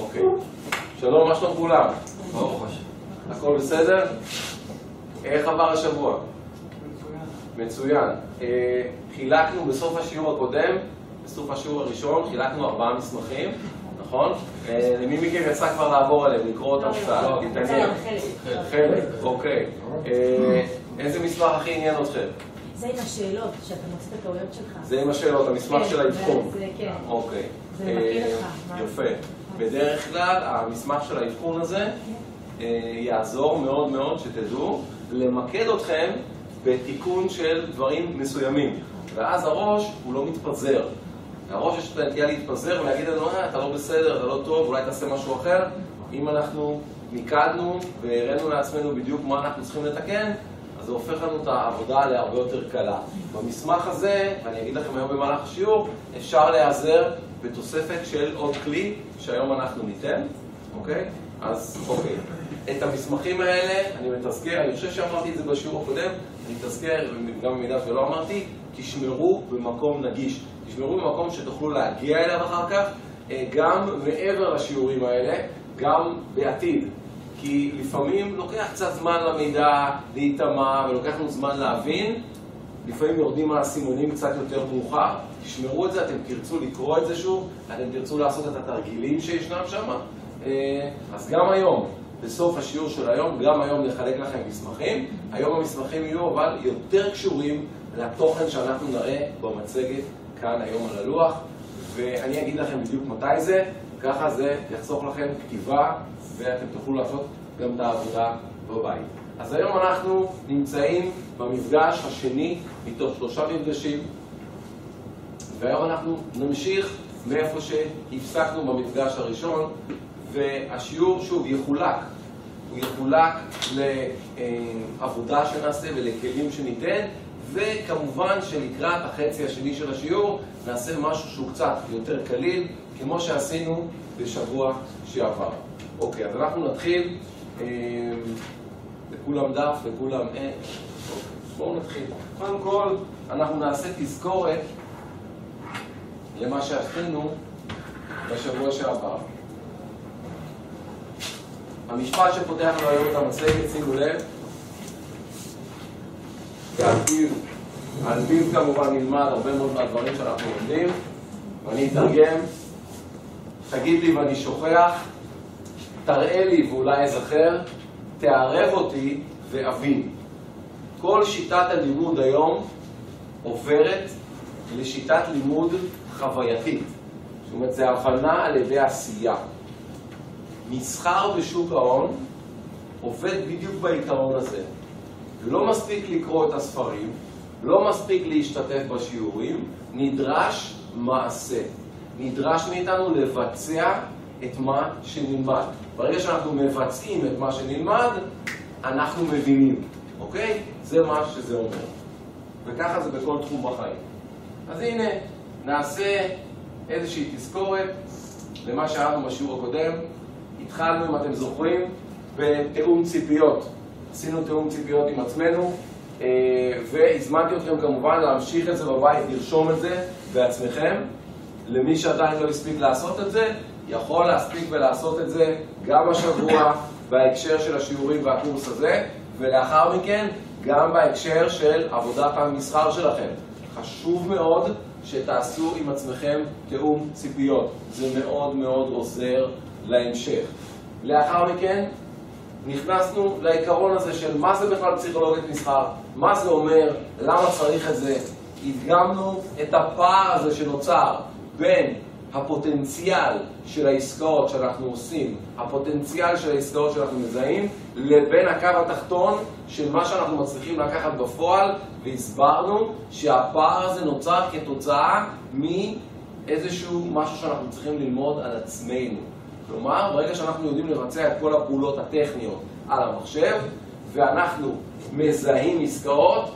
אוקיי. שלום, מה שלום כולם? ברוך השם. הכל בסדר? איך עבר השבוע? מצוין. אה, חילקנו בסוף השיעור הקודם, בסוף השיעור הראשון, חילקנו ארבעה מסמכים, נכון? אה, למי מכם יצא כבר לעבור עליהם, לקרוא אותם קצת, להתעניין? חלק, אוקיי. אה, איזה מסמך הכי עניין אתכם? זה עם השאלות, שאתה מוצא את הטעויות שלך. זה עם השאלות, המסמך כן, של האבחון. זה- כן. אוקיי. זה מכיר מה? יפה. בדרך כלל המסמך של האבחון הזה אה, יעזור מאוד מאוד, שתדעו, למקד אתכם בתיקון של דברים מסוימים. ואז הראש הוא לא מתפזר. הראש יש את הנטייה להתפזר ולהגיד לנו, אה, אתה לא בסדר, אתה לא טוב, אולי תעשה משהו אחר. אם אנחנו מיקדנו והראינו לעצמנו בדיוק מה אנחנו צריכים לתקן, אז זה הופך לנו את העבודה להרבה יותר קלה. במסמך הזה, ואני אגיד לכם היום במהלך השיעור, אפשר להיעזר בתוספת של עוד כלי שהיום אנחנו ניתן, אוקיי? אז אוקיי. את המסמכים האלה אני מתזכר, אני חושב שאמרתי את זה בשיעור הקודם, אני מתזכר, גם במידה שלא אמרתי, תשמרו במקום נגיש. תשמרו במקום שתוכלו להגיע אליו אחר כך, אה, גם מעבר לשיעורים האלה, גם בעתיד. כי לפעמים לוקח קצת זמן למידע להיטמע ולוקח לנו זמן להבין, לפעמים יורדים האסימונים קצת יותר מאוחר, תשמרו את זה, אתם תרצו לקרוא את זה שוב, אתם תרצו לעשות את התרגילים שישנם שם, אה, אז גם היום, בסוף השיעור של היום, גם היום נחלק לכם מסמכים, היום המסמכים יהיו אבל יותר קשורים לתוכן שאנחנו נראה במצגת כאן היום על הלוח, ואני אגיד לכם בדיוק מתי זה, ככה זה יחסוך לכם כתיבה ואתם תוכלו לעשות גם את העבודה בבית. אז היום אנחנו נמצאים במפגש השני מתוך שלושה מפגשים והיום אנחנו נמשיך מאיפה שהפסקנו במפגש הראשון והשיעור שוב יחולק, הוא יחולק לעבודה שנעשה ולכלים שניתן וכמובן שלקראת החצי השני של השיעור נעשה משהו שהוא קצת יותר קליל כמו שעשינו בשבוע שעבר. אוקיי, אז אנחנו נתחיל, אה, לכולם דף, לכולם אין. אוקיי, בואו נתחיל. קודם כל, אנחנו נעשה תזכורת למה שעשינו בשבוע שעבר. המשפט שפותח לנו היום את המצגת, שימו לב, ועל פיו, על פיו כמובן נלמד הרבה מאוד מהדברים שאנחנו לומדים, ואני אתרגם, תגיד לי ואני שוכח, תראה לי ואולי אזכר, תערב אותי ואבין. כל שיטת הלימוד היום עוברת לשיטת לימוד חווייתית. זאת אומרת, זה הבנה על ידי עשייה. מסחר בשוק ההון עובד בדיוק בעיקרון הזה. לא מספיק לקרוא את הספרים, לא מספיק להשתתף בשיעורים, נדרש מעשה. נדרש מאיתנו לבצע את מה שנלמד. ברגע שאנחנו מבצעים את מה שנלמד, אנחנו מבינים, אוקיי? זה מה שזה אומר. וככה זה בכל תחום בחיים. אז הנה, נעשה איזושהי תזכורת למה לנו בשיעור הקודם. התחלנו, אם אתם זוכרים, בתיאום ציפיות. עשינו תיאום ציפיות עם עצמנו, אה, והזמנתי אתכם כמובן להמשיך את זה בבית, לרשום את זה בעצמכם. למי שעדיין לא הספיק לעשות את זה, יכול להספיק ולעשות את זה גם השבוע בהקשר של השיעורים והקורס הזה, ולאחר מכן גם בהקשר של עבודת המסחר שלכם. חשוב מאוד שתעשו עם עצמכם תיאום ציפיות. זה מאוד מאוד עוזר להמשך. לאחר מכן נכנסנו לעיקרון הזה של מה זה בכלל פסיכולוגית מסחר, מה זה אומר, למה צריך את זה. הדגמנו את הפער הזה שנוצר בין הפוטנציאל של העסקאות שאנחנו עושים, הפוטנציאל של העסקאות שאנחנו מזהים, לבין הקו התחתון של מה שאנחנו מצליחים לקחת בפועל, והסברנו שהפער הזה נוצר כתוצאה מאיזשהו משהו שאנחנו צריכים ללמוד על עצמנו. כלומר, ברגע שאנחנו יודעים לבצע את כל הפעולות הטכניות על המחשב, ואנחנו מזהים עסקאות,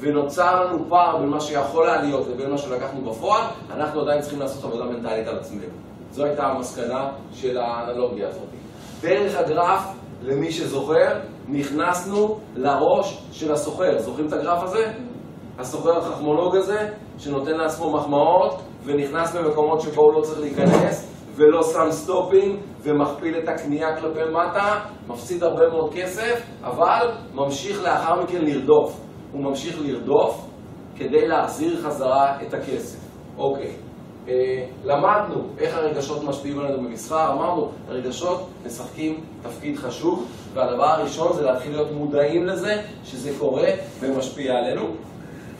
ונוצר לנו פער בין מה שיכול היה להיות לבין מה שלקחנו בפועל, אנחנו עדיין צריכים לעשות עבודה מנטלית על עצמנו. זו הייתה המסקנה של האנלוגיה הזאת. דרך הגרף, למי שזוכר, נכנסנו לראש של הסוחר. זוכרים את הגרף הזה? הסוחר החכמולוג הזה, שנותן לעצמו מחמאות, ונכנס במקומות שבו הוא לא צריך להיכנס, ולא שם סטופים ומכפיל את הקנייה כלפי מטה, מפסיד הרבה מאוד כסף, אבל ממשיך לאחר מכן לרדוף. הוא ממשיך לרדוף כדי להחזיר חזרה את הכסף. אוקיי, אה, למדנו איך הרגשות משפיעים עלינו במסחר, אמרנו, הרגשות משחקים תפקיד חשוב, והדבר הראשון זה להתחיל להיות מודעים לזה, שזה קורה ומשפיע עלינו.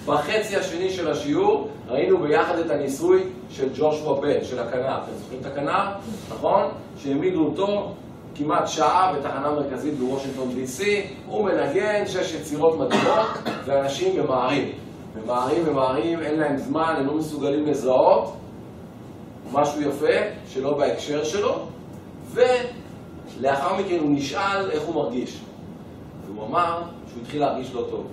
בחצי השני של השיעור ראינו ביחד את הניסוי של ג'ושוע בן, של הכנר. אתם זוכרים את הכנר? נכון? שהעמידו אותו כמעט שעה בתחנה מרכזית בוושינגטון DC, הוא מנגן שש יצירות מדהימות, ואנשים ממהרים. ממהרים, ממהרים, אין להם זמן, הם לא מסוגלים לזהות משהו יפה שלא בהקשר שלו, ולאחר מכן הוא נשאל איך הוא מרגיש. והוא אמר שהוא התחיל להרגיש לא טוב.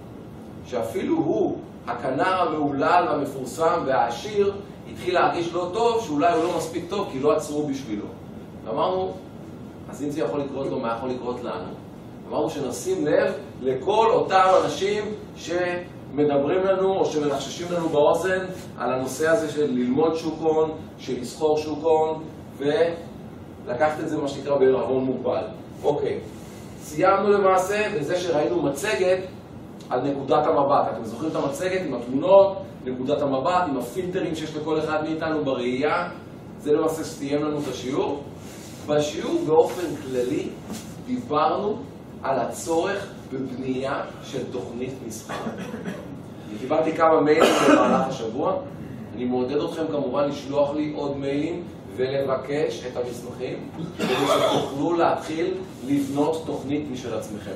שאפילו הוא, הכנר המהולל והמפורסם והעשיר, התחיל להרגיש לא טוב, שאולי הוא לא מספיק טוב כי לא עצרו בשבילו. ואמרנו, אז אם זה יכול לקרות לו, מה יכול לקרות לנו? אמרנו שנשים לב לכל אותם אנשים שמדברים לנו או שמלחששים לנו באוזן על הנושא הזה של ללמוד שוק הון, של לסחור שוק הון ולקחת את זה מה שנקרא בערבון מוגבל. אוקיי, סיימנו למעשה בזה שראינו מצגת על נקודת המבט. אתם זוכרים את המצגת עם התמונות, נקודת המבט, עם הפילטרים שיש לכל אחד מאיתנו בראייה? זה למעשה סיים לנו את השיעור. בשיעור באופן כללי דיברנו על הצורך בבנייה של תוכנית מסחר. אני קיבלתי כמה מיילים במהלך השבוע, אני מעודד אתכם כמובן לשלוח לי עוד מיילים ולבקש את המסמכים כדי שתוכלו להתחיל לבנות תוכנית משל עצמכם.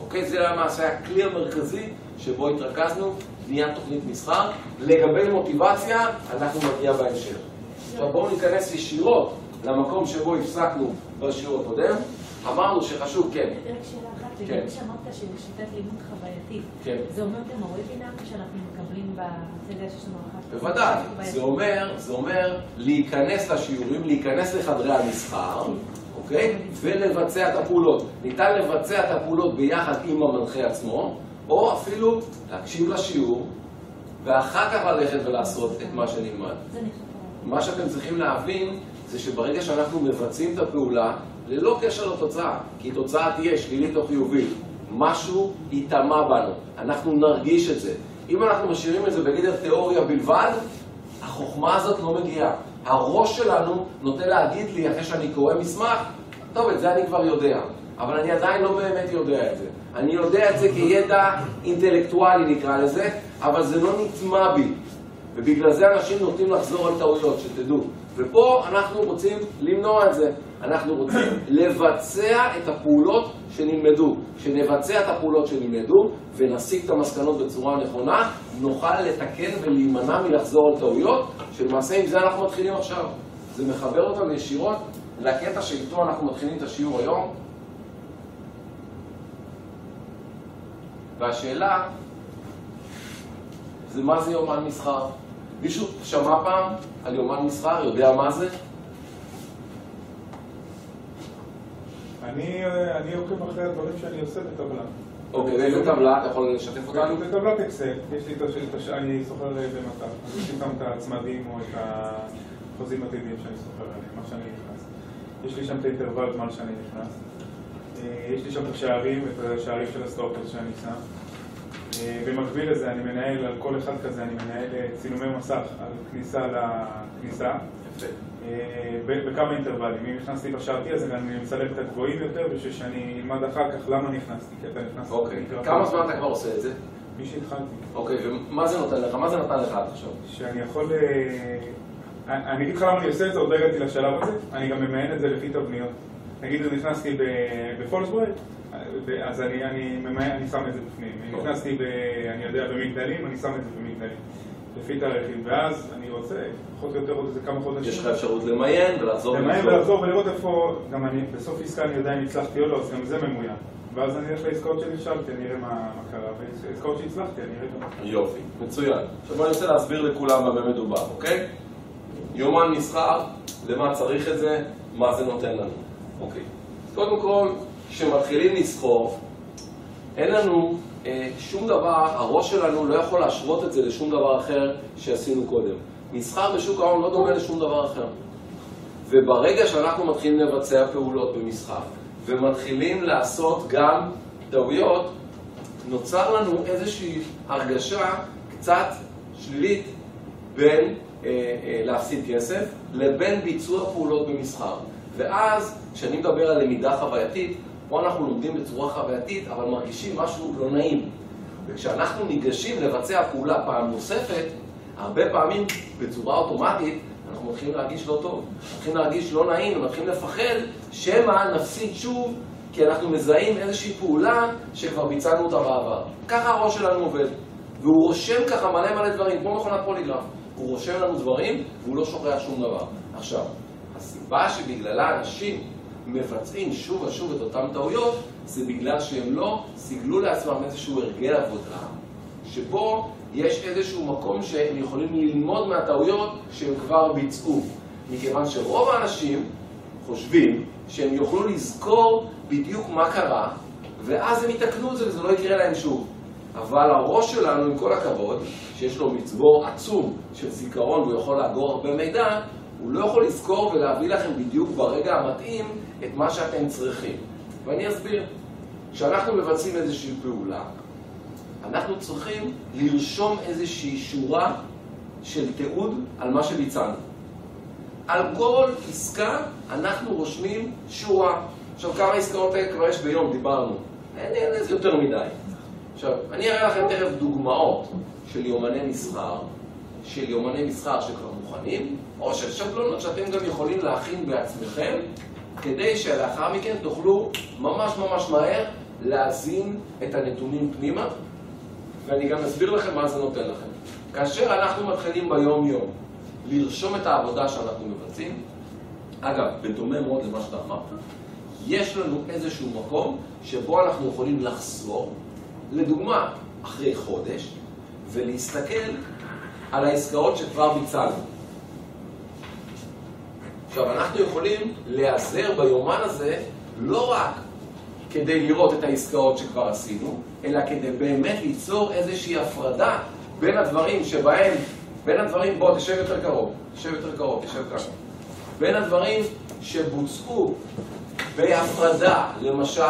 אוקיי? זה למעשה הכלי המרכזי שבו התרכזנו, בניית תוכנית מסחר. לגבי מוטיבציה, אנחנו נגיע בהמשך. עכשיו בואו ניכנס ישירות למקום שבו הפסקנו בשיעור הקודם. אמרנו שחשוב, כן. רק שאלה אחת, כן. לגבי שאמרת שזה שיטת לימוד חווייתית. כן. זה אומר גם הוובינר שאנחנו מקבלים בהצגה שיש לנו. בוודאי, זה אומר, זה אומר להיכנס לשיעורים, להיכנס לחדרי המסחר, אוקיי? ולבצע את הפעולות. ניתן לבצע את הפעולות ביחד עם המנחה עצמו, או אפילו להקשיב לשיעור, ואחר כך ללכת ולעשות את מה שנלמד. נחשב. מה שאתם צריכים להבין זה שברגע שאנחנו מבצעים את הפעולה, ללא קשר לתוצאה, כי תוצאה תהיה שלילית או חיובית, משהו ייטמע בנו, אנחנו נרגיש את זה. אם אנחנו משאירים את זה בגדר תיאוריה בלבד, החוכמה הזאת לא מגיעה. הראש שלנו נוטה להגיד לי, אחרי שאני קורא מסמך, טוב, את זה אני כבר יודע, אבל אני עדיין לא באמת יודע את זה. אני יודע את זה כידע אינטלקטואלי נקרא לזה, אבל זה לא נטמע בי. ובגלל זה אנשים נוטים לחזור על טעויות, שתדעו. ופה אנחנו רוצים למנוע את זה. אנחנו רוצים לבצע את הפעולות שנלמדו. כשנבצע את הפעולות שנלמדו ונסיק את המסקנות בצורה נכונה, נוכל לתקן ולהימנע מלחזור על טעויות, שלמעשה עם זה אנחנו מתחילים עכשיו. זה מחבר אותנו ישירות לקטע שאיתו אנחנו מתחילים את השיעור היום. והשאלה זה מה זה יומן מסחר. מישהו שמע פעם על יומן מסחר? יודע מה זה? אני אני עוקב אחרי הדברים שאני עושה בטבלה. אוקיי, באיזה טבלה? אתה יכול לשתף אותנו? בטבלת אקסל, יש לי את הש- את הש- אני סוחר במטר, יש לי שם את הצמדים או את החוזים הטבעיים שאני סוחר עליהם, מה שאני נכנס. יש לי שם את האינטרוול זמן שאני נכנס. אה, יש לי שם את השערים, את השערים של הסטופר שאני שם. אה, במקביל לזה אני מנהל, על כל אחד כזה אני מנהל אה, צילומי מסך על כניסה לכניסה. אה, בכמה אינטרוולים. אם נכנסתי בשעתי אז אני מצלם את הגבוהים יותר בשביל שאני אלמד אחר כך למה נכנסתי, כי אתה נכנס... אוקיי. כמה זמן אתה כבר עושה את זה? מי שהתחלתי. אוקיי, ומה זה נותן לך? מה זה נתן לך עד עכשיו? שאני יכול... אני אגיד לך למה אני עושה את זה, עוד לא הגעתי לשלב הזה, אני גם ממיין את זה לפי תבניות. נגיד נכנסתי בפולסבורג, אז אני, אני, אני שם את זה בפנים. נכנסתי, ב, אני יודע, במגדלים, אני שם את זה במגדלים. לפי תאריכים. ואז אני רוצה, פחות או יותר עוד איזה כמה חודשים. יש לך אפשרות למיין ולחזור למיין ולחזור. ולחזור ולראות איפה, גם אני, בסוף עסקה אני יודע אם הצלחתי או לא, אז גם זה ממוין. ואז אני אלך לעסקאות שנכשלתי, אני אראה מה מה קרה, ועסקאות שהצלחתי, אני אראה גם... יופי, מצוין. עכשיו אני רוצה להסביר לכולם במה מדובר, אוקיי? יומן מסחר, למה צריך את זה, מה זה נותן לנו. אוקיי. קודם כל, כשמתחילים לסחור, אין לנו אה, שום דבר, הראש שלנו לא יכול להשוות את זה לשום דבר אחר שעשינו קודם. מסחר בשוק ההון לא דומה לשום דבר אחר. וברגע שאנחנו מתחילים לבצע פעולות במשחק, ומתחילים לעשות גם טעויות, נוצר לנו איזושהי הרגשה קצת שלילית בין אה, אה, להפסיד כסף לבין ביצוע פעולות במסחר. ואז, כשאני מדבר על למידה חווייתית, פה אנחנו לומדים בצורה חווייתית, אבל מרגישים משהו לא נעים. וכשאנחנו ניגשים לבצע פעולה פעם נוספת, הרבה פעמים בצורה אוטומטית אנחנו מתחילים להרגיש לא טוב, מתחילים להרגיש לא נעים ומתחילים לפחד שמא נפסיד שוב כי אנחנו מזהים איזושהי פעולה שכבר ביצענו אותה בעבר. ככה הראש שלנו עובד, והוא רושם ככה מלא מלא דברים, כמו מכונת פוליגרף. הוא רושם לנו דברים והוא לא שוכח שום דבר. עכשיו, הסיבה שבגללה אנשים מבצעים שוב ושוב את אותן טעויות זה בגלל שהם לא סיגלו לעצמם איזשהו הרגל עבודה שבו יש איזשהו מקום שהם יכולים ללמוד מהטעויות שהם כבר ביצעו. מכיוון שרוב האנשים חושבים שהם יוכלו לזכור בדיוק מה קרה, ואז הם יתקנו את זה וזה לא יקרה להם שוב. אבל הראש שלנו, עם כל הכבוד, שיש לו מצבור עצום של זיכרון והוא יכול לאגור הרבה מידע, הוא לא יכול לזכור ולהביא לכם בדיוק ברגע המתאים את מה שאתם צריכים. ואני אסביר. כשאנחנו מבצעים איזושהי פעולה, אנחנו צריכים לרשום איזושהי שורה של תיעוד על מה שביצענו. על כל עסקה אנחנו רושמים שורה. עכשיו, כמה עסקאות כבר יש ביום, דיברנו. אין, איזה יותר מדי. עכשיו, אני אראה לכם תכף דוגמאות של יומני מסחר, של יומני מסחר שכבר מוכנים, או של שבלונות שאתם גם יכולים להכין בעצמכם, כדי שלאחר מכן תוכלו ממש ממש מהר להזין את הנתונים פנימה, ואני גם אסביר לכם מה זה נותן לכם. כאשר אנחנו מתחילים ביום-יום לרשום את העבודה שאנחנו מבצעים, אגב, בדומה מאוד למה שאתה אמרת, יש לנו איזשהו מקום שבו אנחנו יכולים לחזור, לדוגמה, אחרי חודש, ולהסתכל על העסקאות שכבר ביצענו. עכשיו, אנחנו יכולים להיעזר ביומן הזה לא רק כדי לראות את העסקאות שכבר עשינו, אלא כדי באמת ליצור איזושהי הפרדה בין הדברים שבהם, בין הדברים, בוא תשב יותר קרוב, תשב יותר קרוב, תשב כאן, בין הדברים שבוצעו בהפרדה, למשל,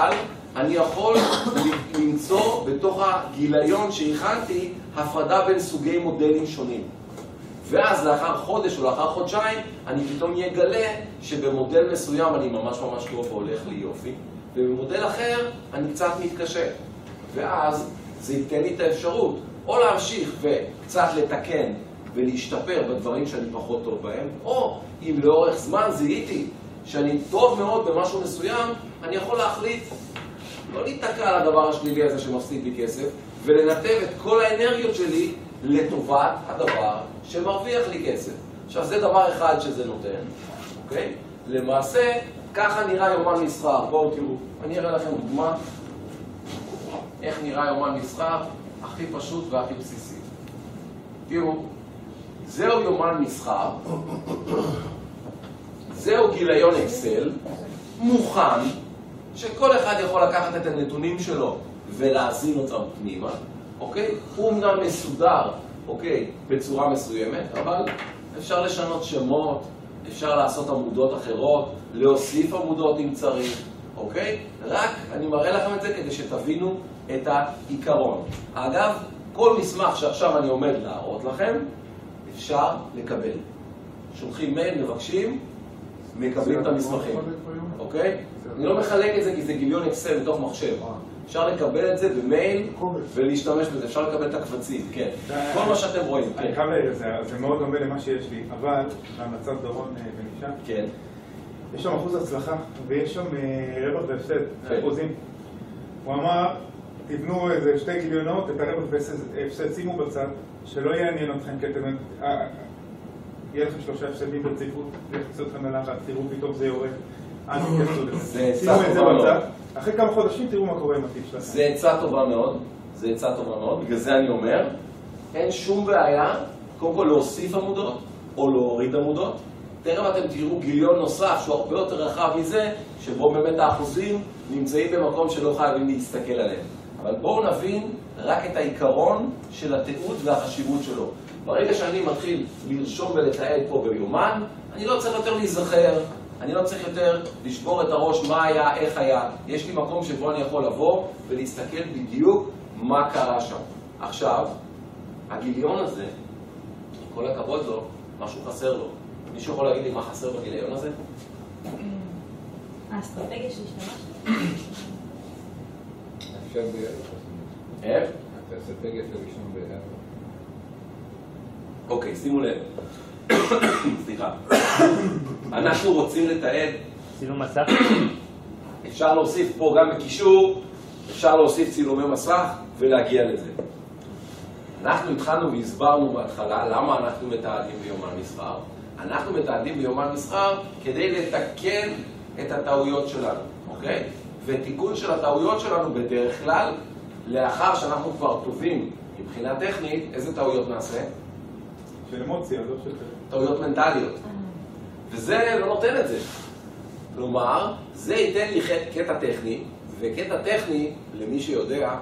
אני יכול למצוא בתוך הגיליון שהכנתי הפרדה בין סוגי מודלים שונים. ואז לאחר חודש או לאחר חודשיים אני פתאום אגלה שבמודל מסוים אני ממש ממש טוב והולך לי יופי ובמודל אחר אני קצת מתקשה ואז זה ייתן לי את האפשרות או להמשיך וקצת לתקן ולהשתפר בדברים שאני פחות טוב בהם או אם לאורך זמן זיהיתי שאני טוב מאוד במשהו מסוים אני יכול להחליט לא להיתקע על הדבר השלילי הזה שמפסיד לי כסף ולנתב את כל האנרגיות שלי לטובת הדבר שמרוויח לי כסף. עכשיו, זה דבר אחד שזה נותן, אוקיי? למעשה, ככה נראה יומן מסחר. בואו תראו, אני אראה לכם דוגמה איך נראה יומן מסחר הכי פשוט והכי בסיסי. תראו, זהו יומן מסחר, זהו גיליון אקסל, מוכן, שכל אחד יכול לקחת את הנתונים שלו ולהזין אותם פנימה, אוקיי? הוא אמנם מסודר, אוקיי, בצורה מסוימת, אבל אפשר לשנות שמות, אפשר לעשות עמודות אחרות, להוסיף עמודות אם צריך, אוקיי? רק אני מראה לכם את זה כדי שתבינו את העיקרון. אגב, כל מסמך שעכשיו אני עומד להראות לכם, אפשר לקבל. שולחים מייל, מבקשים, מקבלים את המסמכים, אוקיי? אני לא מחלק את זה כי זה גיליון אקסל בתוך מחשב. אפשר לקבל את זה במייל ולהשתמש בזה, אפשר לקבל את הקבצים, כן. כל מה שאתם רואים, אני כן. חייב להעיר את זה, זה מאוד דומה למה שיש לי, אבל בהמלצת דורון אה, בנישה, כן. יש שם אחוז הצלחה ויש שם אה, רווח והפסד, כן. אחוזים. הוא אמר, תבנו איזה שתי גיליונות, את הרווח והפסד שימו בצד, שלא יעניין אתכם, כי אתם... אה, יהיה לכם שלושה הפסדים ברציפות, יכניס אתכם ללחץ, תראו פתאום זה יורד. אל תתייחסו זה לזה. שימו את זה. בצד, אחרי כמה חודשים תראו מה קורה עם התיק שלכם. זה עצה טובה מאוד, זה עצה טובה מאוד, בגלל זה אני אומר, אין שום בעיה, קודם כל להוסיף עמודות, או להוריד עמודות. תכף אתם תראו גיליון נוסף שהוא הרבה יותר רחב מזה, שבו באמת האחוזים נמצאים במקום שלא חייבים להסתכל עליהם. אבל בואו נבין רק את העיקרון של התיעוד והחשיבות שלו. ברגע שאני מתחיל לרשום ולתעד פה ביומן, אני לא צריך יותר להיזכר, אני לא צריך יותר לשבור את הראש מה היה, איך היה. יש לי מקום שבו אני יכול לבוא ולהסתכל בדיוק מה קרה שם. עכשיו, הגיליון הזה, כל הכבוד לו, משהו חסר לו. מישהו יכול להגיד לי מה חסר בגיליון הזה? האסטרטגיה שהשתמשת? אפשר בערב. איך? האסטרטגיה של ראשון בערב. אוקיי, שימו לב. סליחה. אנחנו רוצים לתעד, צילום מסך? אפשר להוסיף פה גם בקישור, אפשר להוסיף צילומי מסך ולהגיע לזה. אנחנו התחלנו והסברנו בהתחלה למה אנחנו מתעדים ביומן מסחר. אנחנו מתעדים ביומן מסחר כדי לתקן את הטעויות שלנו, אוקיי? ותיקון של הטעויות שלנו בדרך כלל, לאחר שאנחנו כבר טובים מבחינה טכנית, איזה טעויות נעשה? של אמוציה, לא של... טעויות מנטליות. וזה לא נותן את זה. כלומר, זה ייתן לי קטע טכני, וקטע טכני, למי שיודע,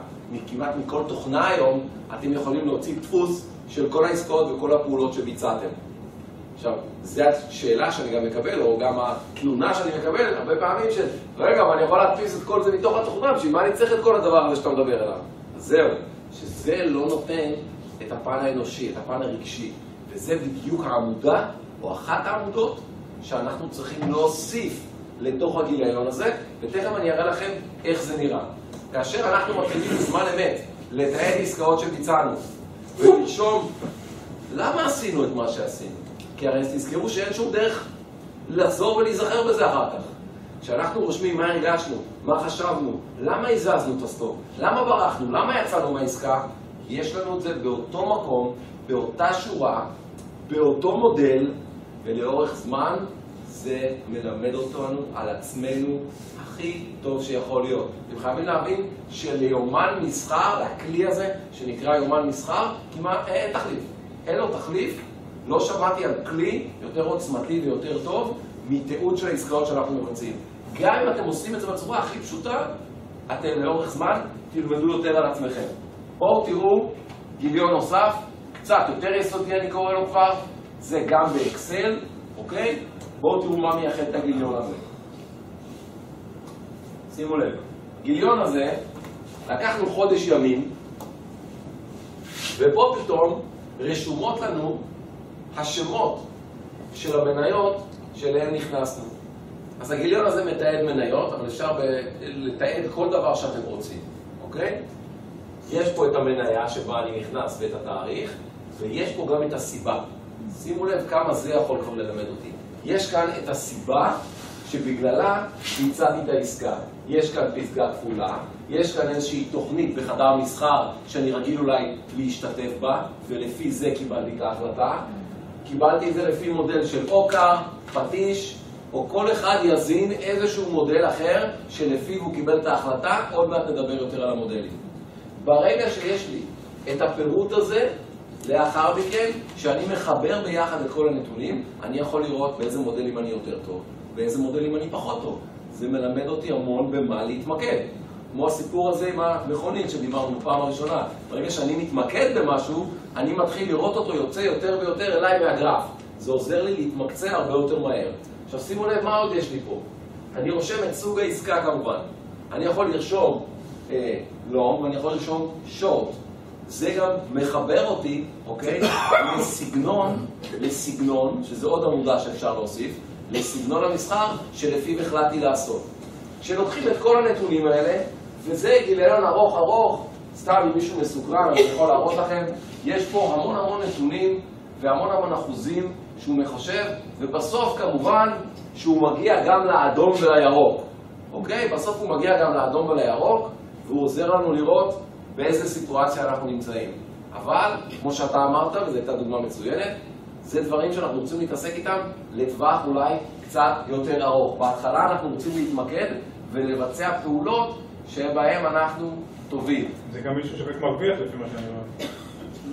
כמעט מכל תוכנה היום, אתם יכולים להוציא דפוס של כל העסקאות וכל הפעולות שביצעתם. עכשיו, זו השאלה שאני גם מקבל, או גם התלונה שאני מקבל, הרבה פעמים של, רגע, אבל אני יכול להדפיס את כל זה מתוך התוכנה, בשביל מה אני צריך את כל הדבר הזה שאתה מדבר עליו? זהו, שזה לא נותן את הפן האנושי, את הפן הרגשי, וזה בדיוק העמודה, או אחת העמודות, שאנחנו צריכים להוסיף לתוך הגיליון הזה, ותכף אני אראה לכם איך זה נראה. כאשר אנחנו מתחילים בזמן אמת לתעד עסקאות שביצענו, ולרשום למה עשינו את מה שעשינו? כי הרי תזכרו שאין שום דרך לחזור ולהיזכר בזה אחר כך. כשאנחנו רושמים מה הרגשנו, מה חשבנו, למה הזזנו את הסטופ, למה ברחנו, למה יצאנו מהעסקה, יש לנו את זה באותו מקום, באותה שורה, באותו מודל, ולאורך זמן זה מלמד אותנו על עצמנו הכי טוב שיכול להיות. אתם חייבים להבין שליומן מסחר, הכלי הזה שנקרא יומן מסחר, כמעט אין תחליף. אין לו תחליף. לא שמעתי על כלי יותר עוצמתי ויותר טוב מתיעוד של העסקאות שאנחנו מבצעים. גם אם אתם עושים את זה בצורה הכי פשוטה, אתם לאורך זמן תלמדו יותר על עצמכם. בואו תראו גיליון נוסף, קצת יותר יסודי אני קורא לו כבר, זה גם באקסל, אוקיי? בואו תראו מה מייחד את הגיליון הזה. שימו לב, גיליון הזה, לקחנו חודש ימים, ופה פתאום רשומות לנו השמות של המניות שאליהן נכנסנו. אז הגיליון הזה מתעד מניות, אבל אפשר ב- לתעד כל דבר שאתם רוצים, אוקיי? יש פה את המניה שבה אני נכנס ואת התאריך, ויש פה גם את הסיבה. שימו לב כמה זה יכול כבר ללמד אותי. יש כאן את הסיבה שבגללה ביצעתי את העסקה. יש כאן פסגה כפולה, יש כאן איזושהי תוכנית בחדר מסחר שאני רגיל אולי להשתתף בה, ולפי זה קיבלתי את ההחלטה. קיבלתי את זה לפי מודל של אוקר, פטיש, או כל אחד יזין איזשהו מודל אחר שלפיו הוא קיבל את ההחלטה, עוד מעט נדבר יותר על המודלים. ברגע שיש לי את הפירוט הזה, לאחר מכן, כשאני מחבר ביחד את כל הנתונים, אני יכול לראות באיזה מודלים אני יותר טוב, באיזה מודלים אני פחות טוב. זה מלמד אותי המון במה להתמקד. כמו הסיפור הזה עם המכונית שדיברנו בפעם הראשונה. ברגע שאני מתמקד במשהו, אני מתחיל לראות אותו יוצא יותר ויותר אליי מהגרף. זה עוזר לי להתמקצע הרבה יותר מהר. עכשיו שימו לב מה עוד יש לי פה. אני רושם את סוג העסקה כמובן. אני יכול לרשום אה, long ואני יכול לרשום short. זה גם מחבר אותי, אוקיי, לסגנון, לסגנון, שזה עוד עמודה שאפשר להוסיף, לסגנון המסחר שלפיו החלטתי לעשות. כשלוקחים את כל הנתונים האלה, וזה גיליון ארוך ארוך, סתם אם מישהו מסוקרן, אני יכול להראות לכם, יש פה המון המון נתונים והמון המון אחוזים שהוא מחשב, ובסוף כמובן שהוא מגיע גם לאדום ולירוק, אוקיי? בסוף הוא מגיע גם לאדום ולירוק, והוא עוזר לנו לראות באיזה סיטואציה אנחנו נמצאים. אבל, כמו שאתה אמרת, וזו הייתה דוגמה מצוינת, זה דברים שאנחנו רוצים להתעסק איתם לטווח אולי קצת יותר ארוך. בהתחלה אנחנו רוצים להתמקד ולבצע פעולות שבהן אנחנו טובים. זה גם מישהו שבאמת מרוויח לפי מה שאני רואה.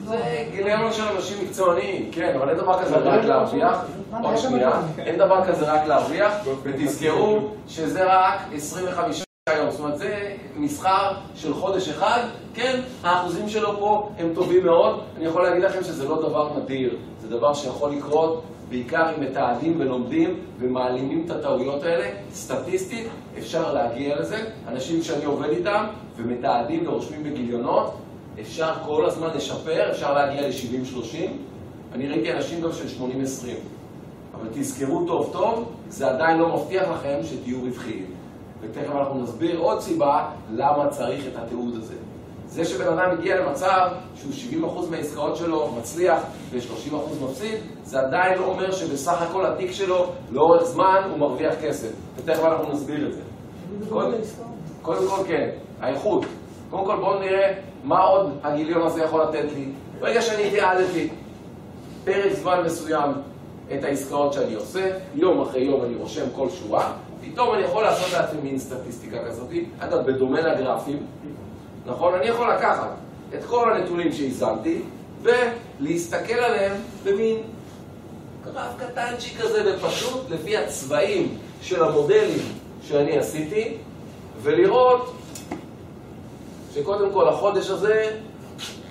זה גיליון של אנשים מקצועניים, כן, אבל אין דבר כזה רק להרוויח. עוד שנייה, אין דבר כזה רק להרוויח, ותזכרו שזה רק 25 היום, זאת אומרת זה מסחר של חודש אחד, כן, האחוזים שלו פה הם טובים מאוד, אני יכול להגיד לכם שזה לא דבר נדיר, זה דבר שיכול לקרות בעיקר אם מתעדים ולומדים ומעלימים את הטעויות האלה, סטטיסטית אפשר להגיע לזה, אנשים שאני עובד איתם ומתעדים ורושמים בגיליונות, אפשר כל הזמן לשפר, אפשר להגיע ל-70-30, אני ראיתי אנשים גם של 80-20, אבל תזכרו טוב טוב, זה עדיין לא מבטיח לכם שתהיו רווחיים. ותכף אנחנו נסביר עוד סיבה למה צריך את התיעוד הזה. זה שבן אדם הגיע למצב שהוא 70% מהעסקאות שלו מצליח ו-30% מפסיד, זה עדיין לא אומר שבסך הכל התיק שלו לאורך זמן הוא מרוויח כסף. ותכף אנחנו נסביר את זה. קודם, קודם כל כן, האיכות. קודם כל בואו נראה מה עוד הגיליון הזה יכול לתת לי. ברגע שאני תיעדתי פרק זמן מסוים את העסקאות שאני עושה, יום אחרי יום אני רושם כל שורה, פתאום אני יכול לעשות לעצמי מין סטטיסטיקה כזאת, אגב, בדומה לגרפים, נכון? אני יכול לקחת את כל הנתונים שהזנתי ולהסתכל עליהם במין גרף קטנצ'י כזה ופשוט לפי הצבעים של המודלים שאני עשיתי ולראות שקודם כל החודש הזה,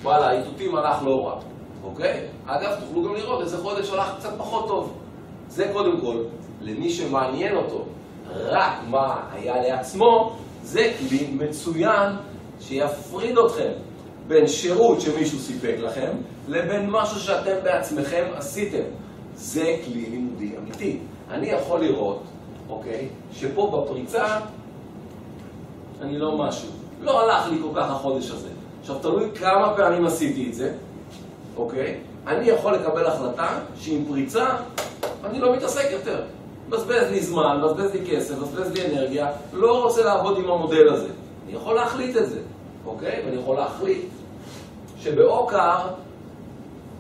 וואלה, האיתותים הלך לא רע, אוקיי? אגב, תוכלו גם לראות איזה חודש הלך קצת פחות טוב. זה קודם כל, למי שמעניין אותו רק מה היה לעצמו, זה כלי מצוין שיפריד אתכם בין שירות שמישהו סיפק לכם לבין משהו שאתם בעצמכם עשיתם. זה כלי לימודי אמיתי. אני יכול לראות, אוקיי, שפה בפריצה אני לא משהו. לא הלך לי כל כך החודש הזה. עכשיו, תלוי כמה פעמים עשיתי את זה, אוקיי? אני יכול לקבל החלטה שעם פריצה אני לא מתעסק יותר. מבזבז לי זמן, מבזבז לי כסף, מבזבז לי אנרגיה, לא רוצה לעבוד עם המודל הזה. אני יכול להחליט את זה, אוקיי? ואני יכול להחליט שבעוקר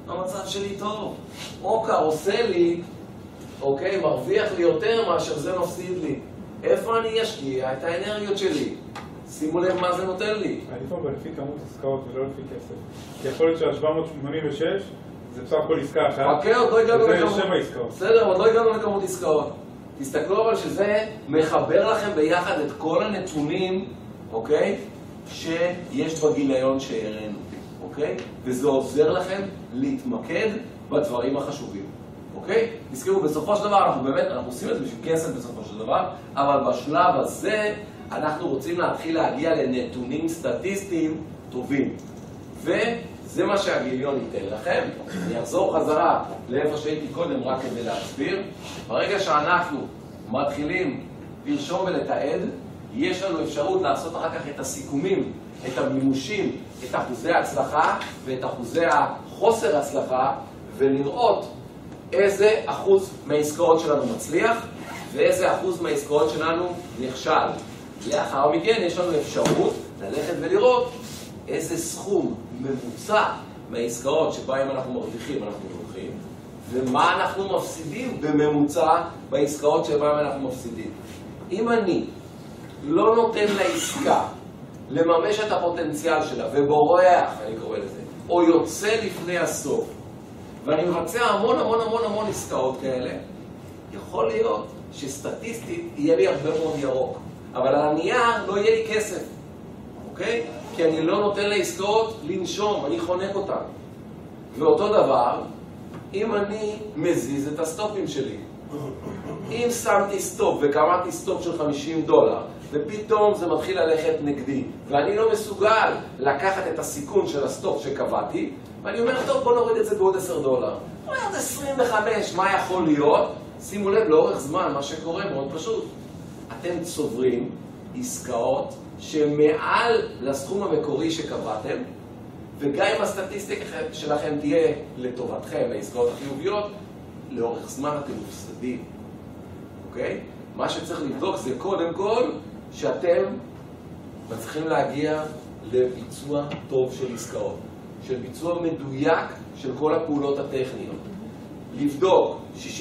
המצב שלי טוב. עוקר עושה לי, אוקיי, מרוויח לי יותר מאשר זה מפסיד לי. איפה אני אשקיע את האנרגיות שלי? שימו לב מה זה נותן לי. אני פה לפי כמות עסקאות ולא לפי כסף. כי יכול להיות שה-786 זה בסך הכל עסקה אחת. אוקיי, עוד לא הגענו לכמות. שבע עסקאות. בסדר, עוד לא הגענו לכמות עסקאות. תסתכלו אבל שזה מחבר לכם ביחד את כל הנתונים, אוקיי? שיש בגיליון שהראינו, אוקיי? וזה עוזר לכם להתמקד בדברים החשובים, אוקיי? תזכרו, בסופו של דבר אנחנו באמת, אנחנו עושים את זה בשביל כסף בסופו של דבר, אבל בשלב הזה אנחנו רוצים להתחיל להגיע לנתונים סטטיסטיים טובים. וזה מה שהגיליון ייתן לכם. אני אחזור חזרה לאיפה שהייתי קודם רק כדי להסביר. ברגע שאנחנו מתחילים לרשום ולתעד, יש לנו אפשרות לעשות אחר כך את הסיכומים, את המימושים, את אחוזי ההצלחה ואת אחוזי החוסר הצלחה, ולראות איזה אחוז מהעסקאות שלנו מצליח ואיזה אחוז מהעסקאות שלנו נכשל. לאחר מכן יש לנו אפשרות ללכת ולראות איזה סכום ממוצע מהעסקאות שבהן אנחנו מרוויחים אנחנו מרוויחים ומה אנחנו מפסידים בממוצע בעסקאות שבהן אנחנו מפסידים. אם אני לא נותן לעסקה לממש את הפוטנציאל שלה ובורח, אני קורא לזה, או יוצא לפני הסוף ואני מבצע המון המון המון המון עסקאות כאלה, יכול להיות שסטטיסטית יהיה לי הרבה מאוד ירוק, אבל על הנייר לא יהיה לי כסף, אוקיי? כי אני לא נותן לעסקאות לנשום, אני חונק אותן. ואותו דבר, אם אני מזיז את הסטופים שלי. אם שמתי סטופ וקבעתי סטופ של 50 דולר, ופתאום זה מתחיל ללכת נגדי, ואני לא מסוגל לקחת את הסיכון של הסטופ שקבעתי, ואני אומר, טוב, בוא נוריד את זה בעוד 10 דולר. עוד 25, מה יכול להיות? שימו לב, לאורך זמן, מה שקורה מאוד פשוט. אתם צוברים עסקאות שמעל לסכום המקורי שקבעתם, וגם אם הסטטיסטיקה שלכם תהיה לטובתכם, העסקאות החיוביות, לאורך זמן אתם מפסידים, אוקיי? מה שצריך לבדוק זה קודם כל שאתם מצליחים להגיע לביצוע טוב של עסקאות, של ביצוע מדויק של כל הפעולות הטכניות. לבדוק,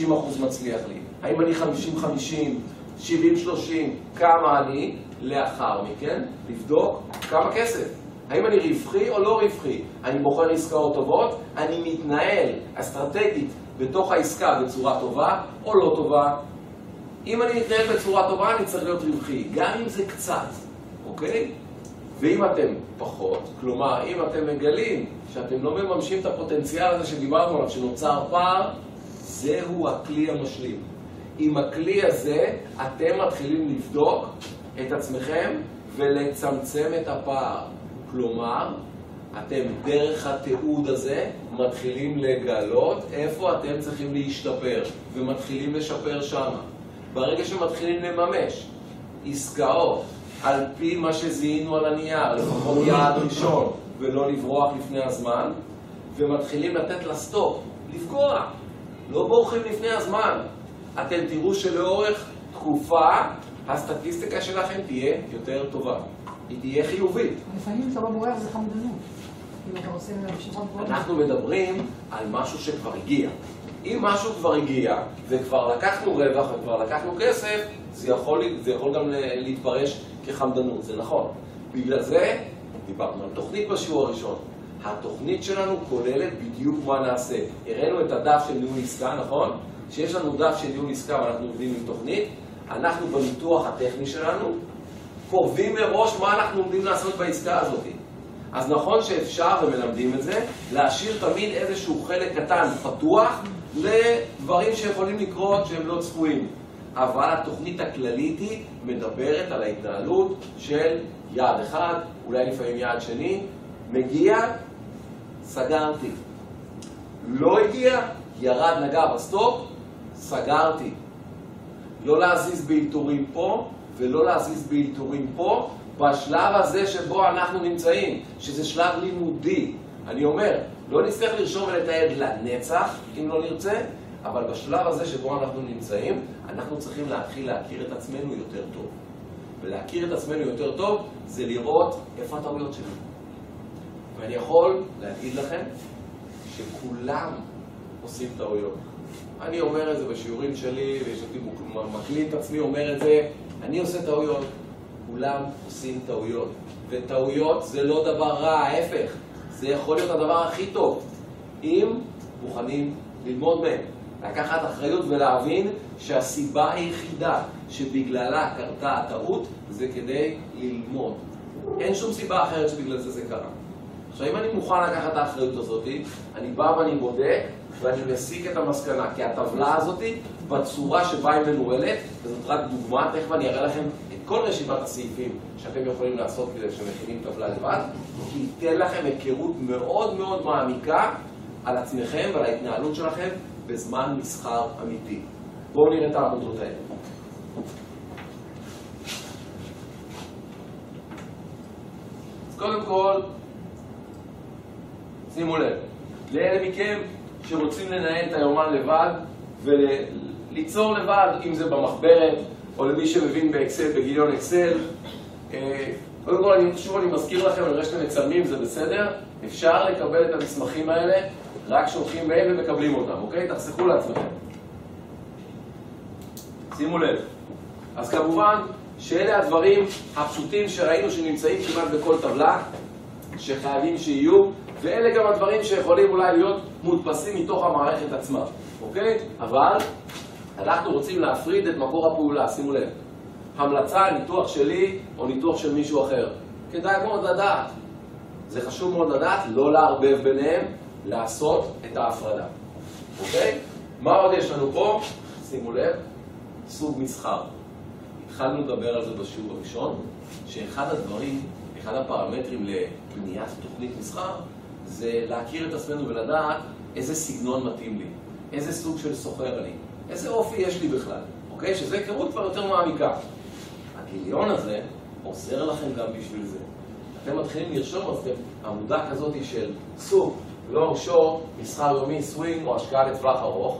60% מצליח לי, האם אני 50-50, 70-30, כמה אני, לאחר מכן, לבדוק כמה כסף. האם אני רווחי או לא רווחי? אני בוחר עסקאות טובות, אני מתנהל אסטרטגית בתוך העסקה בצורה טובה או לא טובה. אם אני מתנהל בצורה טובה, אני צריך להיות רווחי, גם אם זה קצת, אוקיי? ואם אתם פחות, כלומר, אם אתם מגלים שאתם לא מממשים את הפוטנציאל הזה שדיברנו עליו, שנוצר פער, זהו הכלי המשלים. עם הכלי הזה, אתם מתחילים לבדוק את עצמכם ולצמצם את הפער. כלומר, אתם דרך התיעוד הזה מתחילים לגלות איפה אתם צריכים להשתפר, ומתחילים לשפר שמה. ברגע שמתחילים לממש עסקאות על פי מה שזיהינו על הנייר, לפחות יעד ראשון, ולא לברוח לפני הזמן, ומתחילים לתת לסטופ, לפגוע, לא בורחים לפני הזמן. אתם תראו שלאורך תקופה הסטטיסטיקה שלכם תהיה יותר טובה. היא תהיה חיובית. לפעמים אתה לא בורח זה חמדנות. אנחנו מדברים על משהו שכבר הגיע. אם משהו כבר הגיע, וכבר לקחנו רווח וכבר לקחנו כסף, זה יכול, זה יכול גם להתפרש כחמדנות, זה נכון. בגלל זה, דיברנו על תוכנית בשיעור הראשון. התוכנית שלנו כוללת בדיוק מה נעשה. הראינו את הדף של ניהול עסקה, נכון? כשיש לנו דף של ניהול עסקה ואנחנו עובדים עם תוכנית, אנחנו בניתוח הטכני שלנו קובעים מראש מה אנחנו עומדים לעשות בעסקה הזאת. אז נכון שאפשר, ומלמדים את זה, להשאיר תמיד איזשהו חלק קטן פתוח לדברים שיכולים לקרות שהם לא צפויים. אבל התוכנית הכללית היא מדברת על ההתנהלות של יעד אחד, אולי לפעמים יעד שני, מגיע, סגרתי. לא הגיע, ירד, נגע בסטופ, סגרתי. לא להזיז באלתורים פה ולא להזיז באלתורים פה בשלב הזה שבו אנחנו נמצאים, שזה שלב לימודי. אני אומר, לא נצטרך לרשום ולתעד לנצח, אם לא נרצה, אבל בשלב הזה שבו אנחנו נמצאים, אנחנו צריכים להתחיל להכיר את עצמנו יותר טוב. ולהכיר את עצמנו יותר טוב זה לראות איפה הטעויות שלנו. ואני יכול להגיד לכם שכולם עושים טעויות. אני אומר את זה בשיעורים שלי, ויש אותי מקליט עצמי אומר את זה, אני עושה טעויות. כולם עושים טעויות. וטעויות זה לא דבר רע, ההפך. זה יכול להיות הדבר הכי טוב, אם מוכנים ללמוד מהם. לקחת אחריות ולהבין שהסיבה היחידה שבגללה קרתה הטעות זה כדי ללמוד. אין שום סיבה אחרת שבגלל זה זה קרה. עכשיו, אם אני מוכן לקחת את האחריות הזאת, אני בא ואני בודק ואני מסיק את המסקנה, כי הטבלה הזאת, בצורה שבה היא מנוהלת, וזאת רק דוגמה, תכף אני אראה לכם את כל רשימת הסעיפים שאתם יכולים לעשות כדי שמכינים טבלה לבד, כי ייתן לכם היכרות מאוד מאוד מעמיקה על עצמכם ועל ההתנהלות שלכם בזמן מסחר אמיתי. בואו נראה את העבודות האלה. אז קודם כל, שימו לב, לאלה מכם שרוצים לנהל את היומן לבד וליצור לבד, אם זה במחברת או למי שמבין באקסל, בגיליון אקסל. אה, קודם כל, אני, שוב אני מזכיר לכם, אני רואה שאתם מצלמים, זה בסדר? אפשר לקבל את המסמכים האלה, רק שולחים מייל ומקבלים אותם, אוקיי? תחסכו לעצמכם. שימו לב. אז כמובן שאלה הדברים הפשוטים שראינו שנמצאים כמעט בכל טבלה, שחייבים שיהיו, ואלה גם הדברים שיכולים אולי להיות מודפסים מתוך המערכת עצמה, אוקיי? אבל אנחנו רוצים להפריד את מקור הפעולה, שימו לב. המלצה, ניתוח שלי או ניתוח של מישהו אחר. כדאי מאוד לדעת. זה חשוב מאוד לדעת, לא לערבב ביניהם, לעשות את ההפרדה. אוקיי? מה עוד יש לנו פה? שימו לב, סוג מסחר. התחלנו לדבר על זה בשיעור הראשון, שאחד הדברים, אחד הפרמטרים לבניית תוכנית מסחר, זה להכיר את עצמנו ולדעת איזה סגנון מתאים לי, איזה סוג של סוחר אני, איזה אופי יש לי בכלל, אוקיי? שזה היכרות כבר יותר מעמיקה. הגיליון הזה עוזר לכם גם בשביל זה. אתם מתחילים לרשום על זה עמודה כזאת של סוג, long short, מסחר יומי, סווינג או השקעה לטווח ארוך,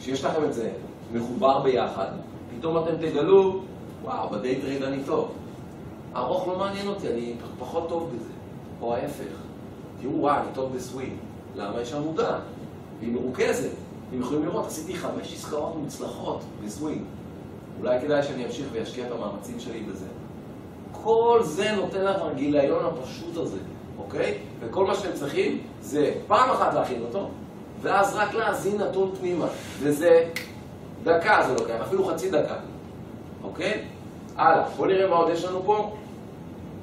שיש לכם את זה מחובר ביחד, פתאום אתם תגלו, וואו, ב day trade אני טוב. ארוך לא מעניין אותי, אני פחות טוב בזה. או ההפך. תראו, וואו, אני טוב בסווינג. למה יש עמודה? והיא מרוכזת. אתם יכולים לראות, עשיתי חמש עסקאות מוצלחות בסווינג. אולי כדאי שאני אמשיך ואשקיע את המאמצים שלי בזה. כל זה נותן לך הגיליון הפשוט הזה, אוקיי? וכל מה שאתם צריכים זה פעם אחת להכין אותו, ואז רק להזין נתון פנימה. וזה דקה זה לוקח, אפילו חצי דקה, אוקיי? הלאה, בואו נראה מה עוד יש לנו פה.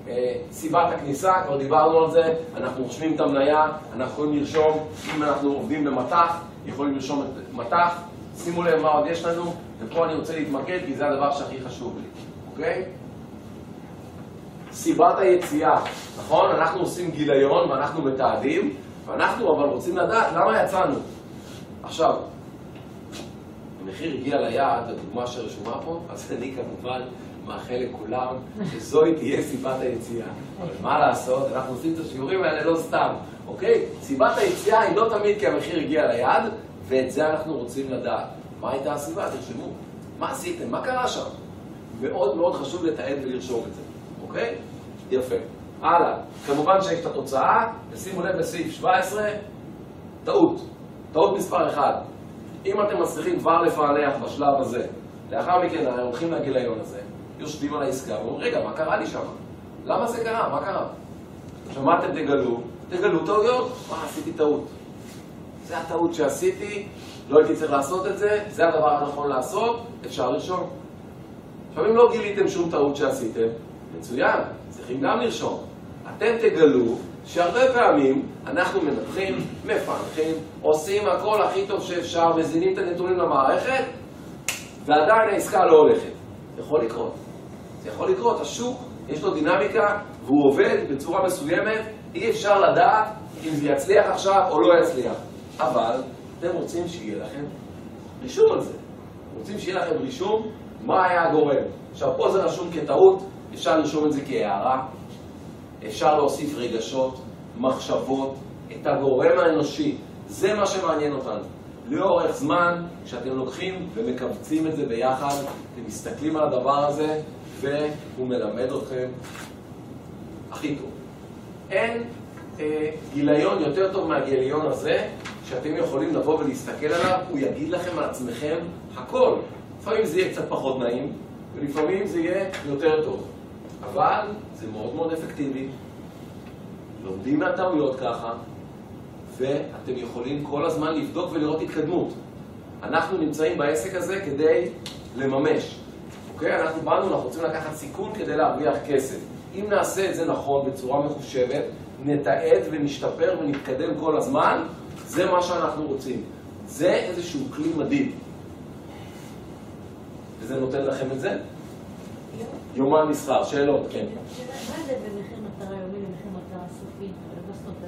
אה, סיבת הכניסה, כבר דיברנו על זה, אנחנו רושמים את המניה, אנחנו יכולים לרשום, אם אנחנו עובדים במטח, יכולים לרשום את מטח, שימו לב מה עוד יש לנו, ופה אני רוצה להתמקד כי זה הדבר שהכי חשוב לי, אוקיי? סיבת היציאה, נכון? אנחנו עושים גיליון ואנחנו מתעדים, ואנחנו אבל רוצים לדעת למה יצאנו. עכשיו, המחיר הגיע ליעד, הדוגמה שרשומה פה, אז אני כמובן מאחל לכולם שזוהי תהיה סיבת היציאה. אבל מה לעשות, אנחנו עושים את השיעורים האלה לא סתם, אוקיי? סיבת היציאה היא לא תמיד כי המחיר הגיע ליעד, ואת זה אנחנו רוצים לדעת. מה הייתה הסיבה? תרשמו. מה עשיתם? מה קרה שם? מאוד מאוד חשוב לתעד ולרשום את זה, אוקיי? יפה. הלאה. כמובן שיש את התוצאה, ושימו לב בסעיף 17, טעות. טעות מספר 1. אם אתם מצליחים כבר לפענח בשלב הזה, לאחר מכן הולכים לגיליון הזה, יושבים על העסקה ואומרים, רגע, מה קרה לי שם? למה זה קרה? מה קרה? עכשיו, מה אתם תגלו? תגלו טעויות. מה, עשיתי טעות. זה הטעות שעשיתי, לא הייתי צריך לעשות את זה, זה הדבר הנכון לעשות, אפשר לרשום. עכשיו, אם לא גיליתם שום טעות שעשיתם, מצוין, צריכים גם לרשום. אתם תגלו שהרבה פעמים אנחנו מנתחים, מפענחים, עושים הכל הכי טוב שאפשר, מזינים את הנתונים למערכת, ועדיין העסקה לא הולכת. יכול לקרות. זה יכול לקרות. השוק, יש לו דינמיקה, והוא עובד בצורה מסוימת, אי אפשר לדעת אם זה יצליח עכשיו או לא יצליח. אבל אתם רוצים שיהיה לכם רישום על זה. רוצים שיהיה לכם רישום מה היה הגורם. עכשיו, פה זה רשום כטעות, אפשר לרשום את זה כהערה, אפשר להוסיף רגשות, מחשבות, את הגורם האנושי. זה מה שמעניין אותנו. לאורך זמן, כשאתם לוקחים ומכווצים את זה ביחד, אתם מסתכלים על הדבר הזה, והוא מלמד אתכם הכי טוב. אין אה, גיליון יותר טוב מהגיליון הזה, שאתם יכולים לבוא ולהסתכל עליו, הוא יגיד לכם על עצמכם הכל. לפעמים זה יהיה קצת פחות נעים, ולפעמים זה יהיה יותר טוב. אבל זה מאוד מאוד אפקטיבי. לומדים מהטעויות ככה, ואתם יכולים כל הזמן לבדוק ולראות התקדמות. אנחנו נמצאים בעסק הזה כדי לממש. אוקיי? אנחנו באנו, אנחנו רוצים לקחת סיכון כדי להרוויח כסף. אם נעשה את זה נכון, בצורה מחושבת, נתעד ונשתפר ונתקדם כל הזמן, זה מה שאנחנו רוצים. זה איזשהו כלי מדהים. וזה נותן לכם את זה? יומן מסחר, שאלות, כן. מה זה בין מחיר מטרה יומי למחיר מטרה סופי?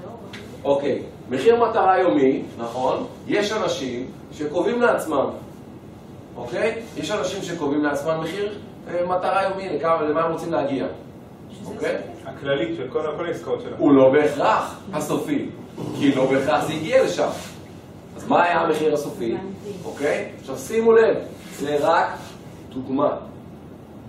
טהור? אוקיי, מחיר מטרה יומי, נכון, יש אנשים שקובעים לעצמם, אוקיי? יש אנשים שקובעים לעצמם מחיר אה, מטרה יומי, לכמה, למה הם רוצים להגיע, אוקיי? הכללית של כל כל העסקאות שלנו. הוא לא בהכרח הסופי, כי לא בהכרח זה הגיע לשם. אז מה היה המחיר הסופי? אוקיי? עכשיו שימו לב, זה רק דוגמה.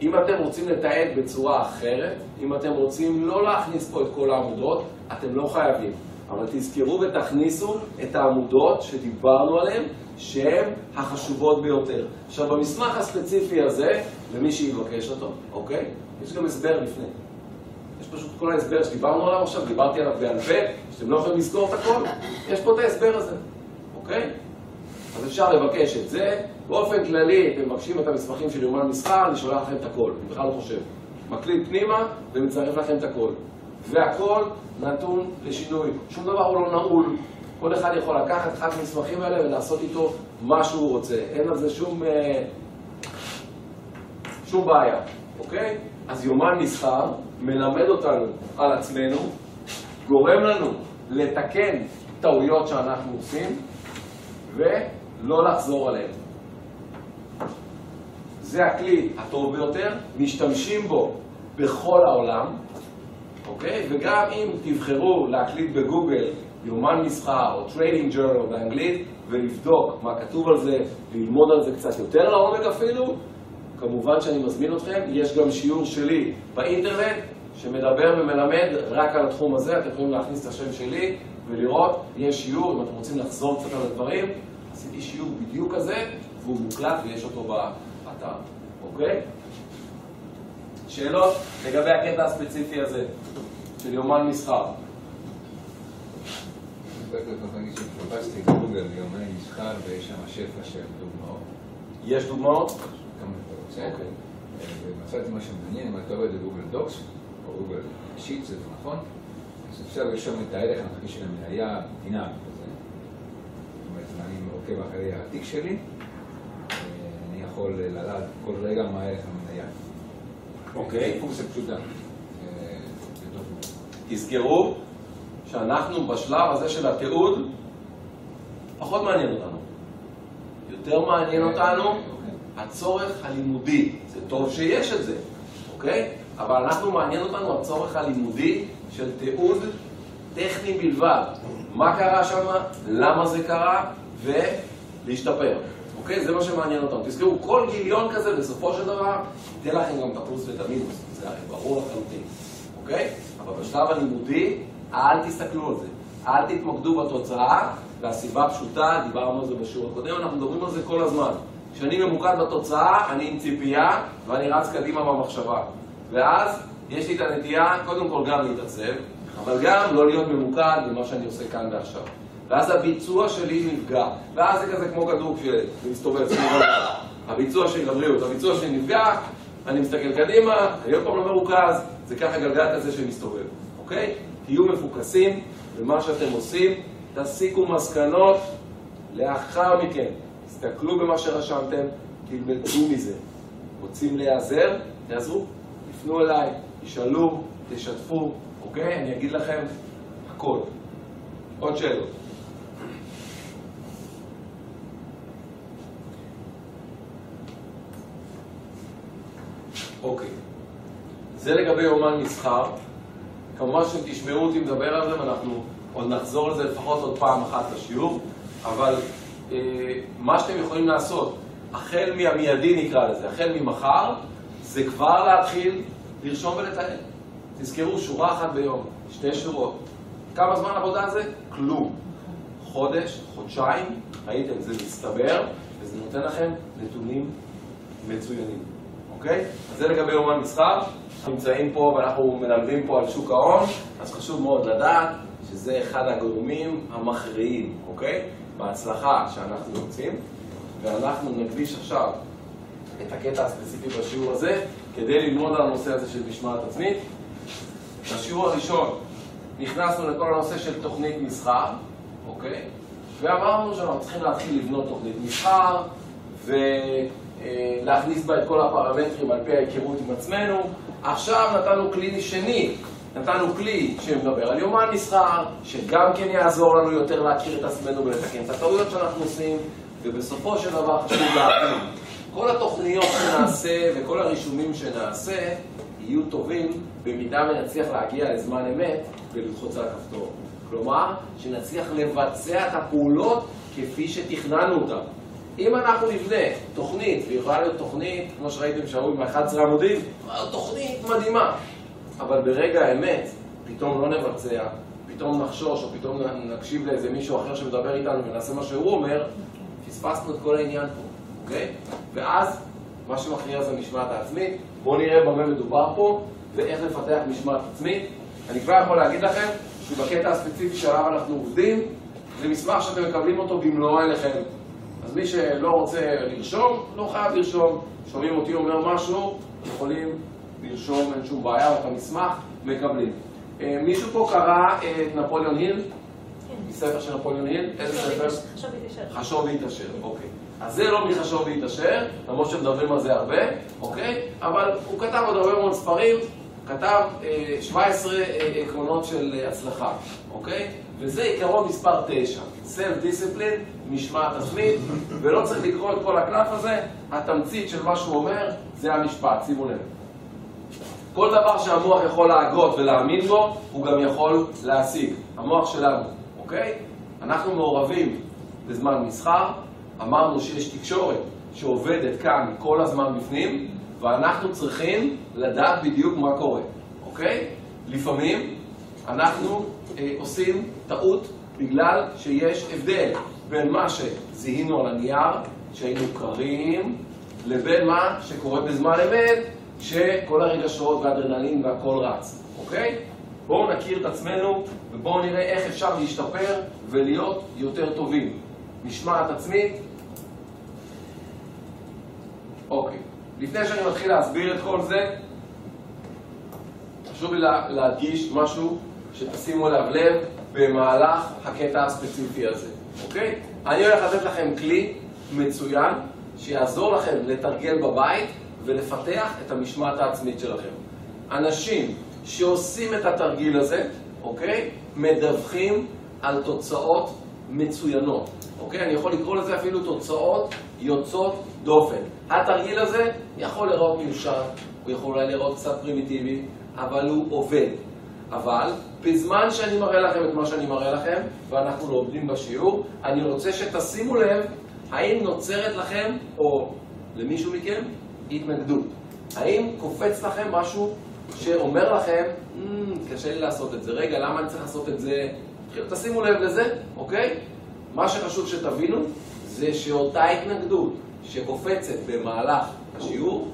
אם אתם רוצים לתעד בצורה אחרת, אם אתם רוצים לא להכניס פה את כל העמודות, אתם לא חייבים. אבל תזכרו ותכניסו את העמודות שדיברנו עליהן, שהן החשובות ביותר. עכשיו, במסמך הספציפי הזה, למי שיבקש אותו, אוקיי? יש גם הסבר לפני. יש פשוט כל ההסבר שדיברנו עליו עכשיו, דיברתי עליו בעל פה, שאתם לא יכולים לזכור את הכל, יש פה את ההסבר הזה, אוקיי? אז אפשר לבקש את זה. באופן כללי, אתם מבקשים את המסמכים של יומן מסחר, אני שולח לכם את הכל, אני בכלל לא חושב. מקליט פנימה ומצרף לכם את הכל. והכל נתון לשינוי. שום דבר הוא לא נעול. כל אחד יכול לקחת אחד המסמכים האלה ולעשות איתו מה שהוא רוצה. אין על זה שום, אה, שום בעיה, אוקיי? אז יומן מסחר מלמד אותנו על עצמנו, גורם לנו לתקן טעויות שאנחנו עושים ולא לחזור עליהן. זה הכלי הטוב ביותר, משתמשים בו בכל העולם, אוקיי? וגם אם תבחרו להקליד בגוגל יומן מסחר או trading journal באנגלית ולבדוק מה כתוב על זה, ללמוד על זה קצת יותר לעומק אפילו, כמובן שאני מזמין אתכם, יש גם שיעור שלי באינטרנט שמדבר ומלמד רק על התחום הזה, אתם יכולים להכניס את השם שלי ולראות, יש שיעור, אם אתם רוצים לחזור קצת על הדברים, עשיתי שיעור בדיוק כזה והוא מוקלט ויש אותו באתר, אוקיי? שאלות לגבי הקטע הספציפי הזה של יומן מסחר? יש דוגמאות? אוקיי. ומצאתי משהו מעניין, אם אתה עובד בגוגל דוקס, או גוגל שיט, זה נכון, אז אפשר לרשום את הערך הנוכחי של המניה דינמי כזה. זאת אומרת, אני עוקב אחרי התיק שלי, אה, אני יכול לדעת כל רגע מה ערך המניה. אוקיי. פונקציה פשוטה. אה. תזכרו שאנחנו בשלב הזה של התיעוד, פחות מעניין אותנו. יותר מעניין אותנו אוקיי. הצורך הלימודי. זה טוב שיש את זה, אוקיי? אבל אנחנו מעניין אותנו הצורך הלימודי של תיעוד טכני בלבד. מה קרה שם, למה זה קרה, ולהשתפר. אוקיי? זה מה שמעניין אותנו. תזכרו, כל גיליון כזה בסופו של דבר ייתן לכם גם את הפלוס ואת המינוס. זה הרי ברור לחלוטין. אוקיי? אבל בשלב הלימודי, אל תסתכלו על זה. אל תתמקדו בתוצאה, והסיבה פשוטה, דיברנו על זה בשיעור הקודם, אנחנו מדברים על זה כל הזמן. כשאני ממוקד בתוצאה, אני עם ציפייה, ואני רץ קדימה במחשבה. ואז יש לי את הנטייה, קודם כל גם להתעצב, אבל גם לא להיות ממוקד במה שאני עושה כאן ועכשיו. ואז הביצוע שלי נפגע. ואז זה כזה כמו כדור שמסתובב סביב העולם. הביצוע שלי לבריאות, הביצוע שלי נפגע, אני מסתכל קדימה, אני עוד פעם לא מרוכז, זה ככה גלגל כזה שמסתובב, אוקיי? תהיו מפוקסים במה שאתם עושים, תסיקו מסקנות לאחר מכן. תסתכלו במה שרשמתם, תלמדו מזה. רוצים להיעזר? תעזרו, תפנו אליי, תשאלו, תשתפו, אוקיי? אני אגיד לכם הכל. עוד שאלות. אוקיי. זה לגבי יומן מסחר. כמובן שאתם תשמעו אותי מדבר על זה ואנחנו עוד נחזור לזה לפחות עוד פעם אחת לשיעור, אבל אה, מה שאתם יכולים לעשות, החל מהמיידי נקרא לזה, החל ממחר, זה כבר להתחיל לרשום ולתאר. תזכרו, שורה אחת ביום, שתי שורות. כמה זמן עבודה זה? כלום. חודש, חודשיים, ראיתם, זה מסתבר, וזה נותן לכם נתונים מצוינים, אוקיי? אז זה לגבי יומן מסחר. נמצאים פה ואנחנו מלמדים פה על שוק ההון, אז חשוב מאוד לדעת שזה אחד הגורמים המכריעים, אוקיי? בהצלחה שאנחנו רוצים, ואנחנו נקדיש עכשיו את הקטע הספציפי בשיעור הזה כדי ללמוד על הנושא הזה של משמעת עצמית. בשיעור הראשון נכנסנו לכל הנושא של תוכנית מסחר, אוקיי? ואמרנו שאנחנו צריכים להתחיל לבנות תוכנית מסחר ולהכניס בה את כל הפרמטרים על פי ההיכרות עם עצמנו. עכשיו נתנו כלי שני, נתנו כלי שמדבר על יומן מסחר, שגם כן יעזור לנו יותר להכיר את עצמנו ולתקן את הטעויות שאנחנו עושים, ובסופו של דבר חשוב להבין, כל התוכניות שנעשה וכל הרישומים שנעשה יהיו טובים במידה ונצליח להגיע לזמן אמת וללחוץ על הכפתור. כלומר, שנצליח לבצע את הפעולות כפי שתכננו אותן. אם אנחנו נבנה תוכנית, והיא יכולה להיות תוכנית, כמו שראיתם שהיו עם 11 עמודים, תוכנית מדהימה, אבל ברגע האמת, פתאום לא נבצע, פתאום נחשוש, או פתאום נקשיב לאיזה מישהו אחר שמדבר איתנו ונעשה מה שהוא אומר, פספסנו את כל העניין פה, אוקיי? ואז, מה שמכריע זה משמעת העצמית. בואו נראה במה מדובר פה, ואיך לפתח משמעת עצמית. אני כבר יכול להגיד לכם שבקטע הספציפי שעליו אנחנו עובדים, זה מסמך שאתם מקבלים אותו במלואו אליכם. אז מי שלא רוצה לרשום, לא חייב לרשום. שומעים אותי אומר משהו, יכולים לרשום, אין שום בעיה, את המסמך מקבלים. אה, מישהו פה קרא את נפוליאון היל? כן. מספר של נפוליאון היל? איזה ספר? חשוב והתעשר, אוקיי. אז זה לא מחשוב והתעשר, למרות שמדברים על זה הרבה, אוקיי? אבל הוא כתב עוד הרבה מאוד ספרים, כתב אה, 17 אה, עקרונות של אה, הצלחה, אוקיי? וזה עיקרון מספר 9, Self Discipline, משמעת עצמית, ולא צריך לקרוא את כל הקלף הזה, התמצית של מה שהוא אומר זה המשפט, שימו לב. כל דבר שהמוח יכול להגות ולהאמין בו, הוא גם יכול להשיג. המוח שלנו, אוקיי? אנחנו מעורבים בזמן מסחר, אמרנו שיש תקשורת שעובדת כאן כל הזמן בפנים, ואנחנו צריכים לדעת בדיוק מה קורה, אוקיי? לפעמים אנחנו עושים טעות בגלל שיש הבדל בין מה שזיהינו על הנייר, שהיינו קרים, לבין מה שקורה בזמן אמת, שכל הרגשות והאדרנלין והכל רץ, אוקיי? בואו נכיר את עצמנו ובואו נראה איך אפשר להשתפר ולהיות יותר טובים. משמעת עצמית, לפני שאני מתחיל להסביר את כל זה, חשוב לי לה- להדגיש משהו שתשימו אליו לב במהלך הקטע הספציפי הזה, אוקיי? אני הולך לתת לכם כלי מצוין שיעזור לכם לתרגל בבית ולפתח את המשמעת העצמית שלכם. אנשים שעושים את התרגיל הזה, אוקיי? מדווחים על תוצאות מצוינות, אוקיי? אני יכול לקרוא לזה אפילו תוצאות יוצאות דופן. התרגיל הזה יכול להיראות מיושר, הוא יכול אולי להיראות קצת פרימיטיבי, אבל הוא עובד. אבל בזמן שאני מראה לכם את מה שאני מראה לכם, ואנחנו לומדים בשיעור, אני רוצה שתשימו לב האם נוצרת לכם, או למישהו מכם, התנגדות. האם קופץ לכם משהו שאומר לכם, "מ, קשה לי לעשות את זה, רגע, למה אני צריך לעשות את זה? תשימו לב לזה, אוקיי? מה שחשוב שתבינו זה שאותה התנגדות שקופצת במהלך השיעור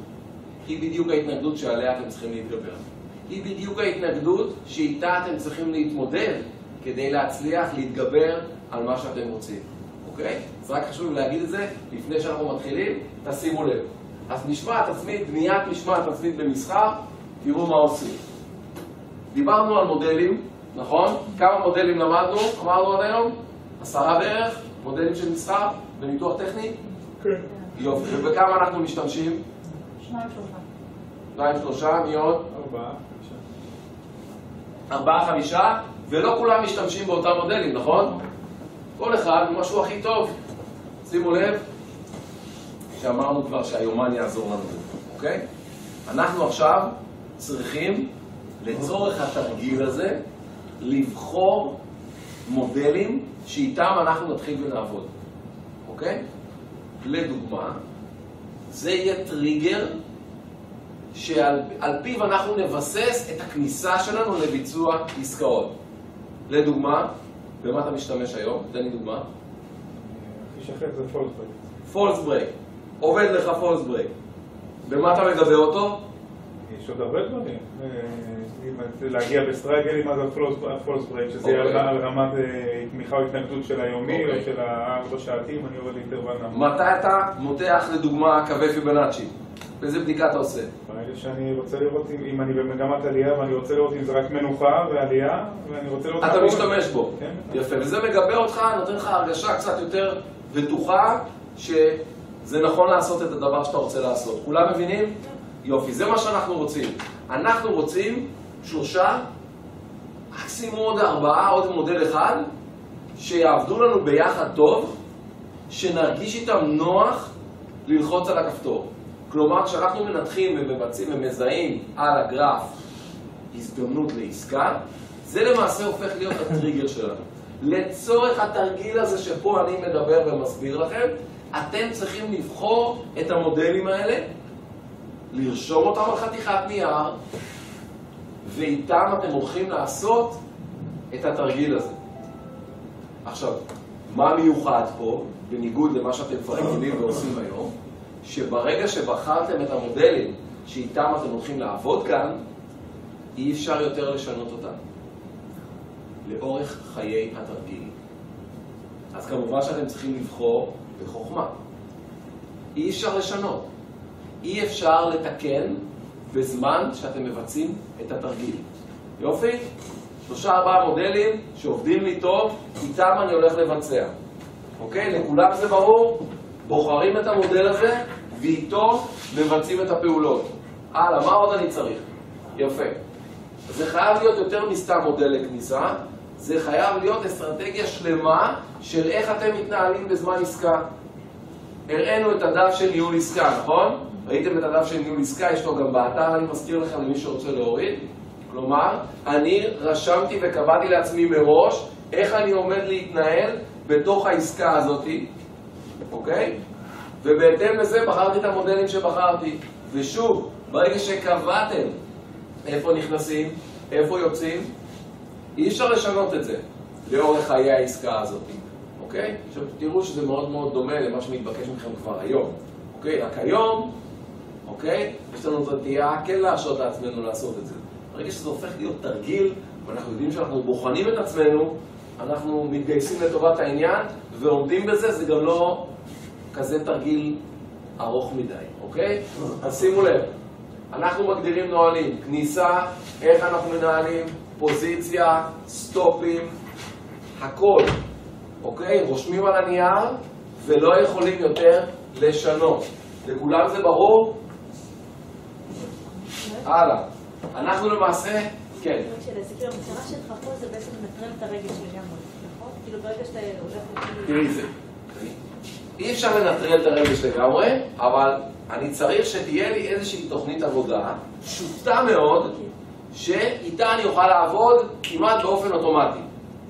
היא בדיוק ההתנגדות שעליה אתם צריכים להתגבר. היא בדיוק ההתנגדות שאיתה אתם צריכים להתמודד כדי להצליח להתגבר על מה שאתם רוצים, אוקיי? אז רק חשוב להגיד את זה לפני שאנחנו מתחילים, תשימו לב. אז משמעת עצמית, בניית משמעת עצמית במסחר, תראו מה עושים. דיברנו על מודלים, נכון? כמה מודלים למדנו? אמרנו עד היום? עשרה בערך? מודלים של מסחר בניתוח טכני? כן. יופי. ובכמה אנחנו משתמשים? שניים שלושה. שניים, שלושה, מי עוד? ארבעה. ארבעה, חמישה, ולא כולם משתמשים באותם מודלים, נכון? כל אחד הוא משהו הכי טוב. שימו לב שאמרנו כבר שהיומן יעזור לנו, אוקיי? אנחנו עכשיו צריכים, לצורך התרגיל הזה, לבחור מודלים שאיתם אנחנו נתחיל ונעבוד, אוקיי? לדוגמה, זה יהיה טריגר שעל על פיו אנחנו נבסס את הכניסה שלנו לביצוע עסקאות. לדוגמה, במה אתה משתמש היום? תן לי דוגמה. הכי שכיח זה false break. false break. עובד לך false break. במה אתה מגבה אותו? יש עוד הרבה דברים. אה, להגיע בסטרגל עם ה false break, שזה יהיה אוקיי. על רמת אה, תמיכה או התנגדות של היומי אוקיי. או של הארבע שעתים, אני יורד לאינטרוול נמוך. מתי אתה מותח לדוגמה קווי פיבנאצ'י? באיזה בדיקה אתה עושה? ברגע שאני רוצה לראות אם, אני במגמת עלייה ואני רוצה לראות אם זה רק מנוחה ועלייה ואני רוצה לראות... אתה. משתמש בו. כן. יפה, וזה מגבה אותך, נותן לך הרגשה קצת יותר בטוחה שזה נכון לעשות את הדבר שאתה רוצה לעשות. כולם מבינים? יופי, זה מה שאנחנו רוצים. אנחנו רוצים שלושה, מקסימום עוד ארבעה, עוד מודל אחד, שיעבדו לנו ביחד טוב, שנרגיש איתם נוח ללחוץ על הכפתור. כלומר, כשאנחנו מנתחים ומבצעים ומזהים על הגרף הזדמנות לעסקה, זה למעשה הופך להיות הטריגר שלנו. לצורך התרגיל הזה שפה אני מדבר ומסביר לכם, אתם צריכים לבחור את המודלים האלה, לרשום אותם על חתיכת נייר, ואיתם אתם הולכים לעשות את התרגיל הזה. עכשיו, מה מיוחד פה, בניגוד למה שאתם כבר רגילים ועושים היום, שברגע שבחרתם את המודלים שאיתם אתם הולכים לעבוד כאן, אי אפשר יותר לשנות אותם לאורך חיי התרגיל. אז כמובן שאתם צריכים לבחור בחוכמה. אי אפשר לשנות. אי אפשר לתקן בזמן שאתם מבצעים את התרגיל. יופי? שלושה ארבעה מודלים שעובדים לי טוב, איתם אני הולך לבצע. אוקיי? לכולם זה ברור? בוחרים את המודל הזה ואיתו מבצעים את הפעולות. הלאה, מה עוד אני צריך? יפה. זה חייב להיות יותר מסתם מודל לכניסה, זה חייב להיות אסטרטגיה שלמה של איך אתם מתנהלים בזמן עסקה. הראינו את הדף של ניהול עסקה, נכון? ראיתם את הדף של ניהול עסקה, יש לו גם באתר, אני מזכיר לכם למי שרוצה להוריד. כלומר, אני רשמתי וקבעתי לעצמי מראש איך אני עומד להתנהל בתוך העסקה הזאת, אוקיי? ובהתאם לזה בחרתי את המודלים שבחרתי. ושוב, ברגע שקבעתם איפה נכנסים, איפה יוצאים, אי אפשר לשנות את זה לאורך חיי העסקה הזאת, אוקיי? עכשיו תראו שזה מאוד מאוד דומה למה שמתבקש מכם כבר היום, אוקיי? רק היום, אוקיי? יש לנו את הנטייה כן להרשות לעצמנו לעשות את זה. ברגע שזה הופך להיות תרגיל, ואנחנו יודעים שאנחנו בוחנים את עצמנו, אנחנו מתגייסים לטובת העניין ועומדים בזה, זה גם לא כזה תרגיל ארוך מדי, אוקיי? אז שימו לב, אנחנו מגדירים נהלים, כניסה, איך אנחנו מנהלים, פוזיציה, סטופים, הכל, אוקיי? רושמים על הנייר ולא יכולים יותר לשנות. לכולם זה ברור? הלאה. אנחנו למעשה, כן. תראי זה. אי אפשר לנטרל את הרגש לגמרי, אבל אני צריך שתהיה לי איזושהי תוכנית עבודה פשוטה מאוד, שאיתה אני אוכל לעבוד כמעט באופן אוטומטי.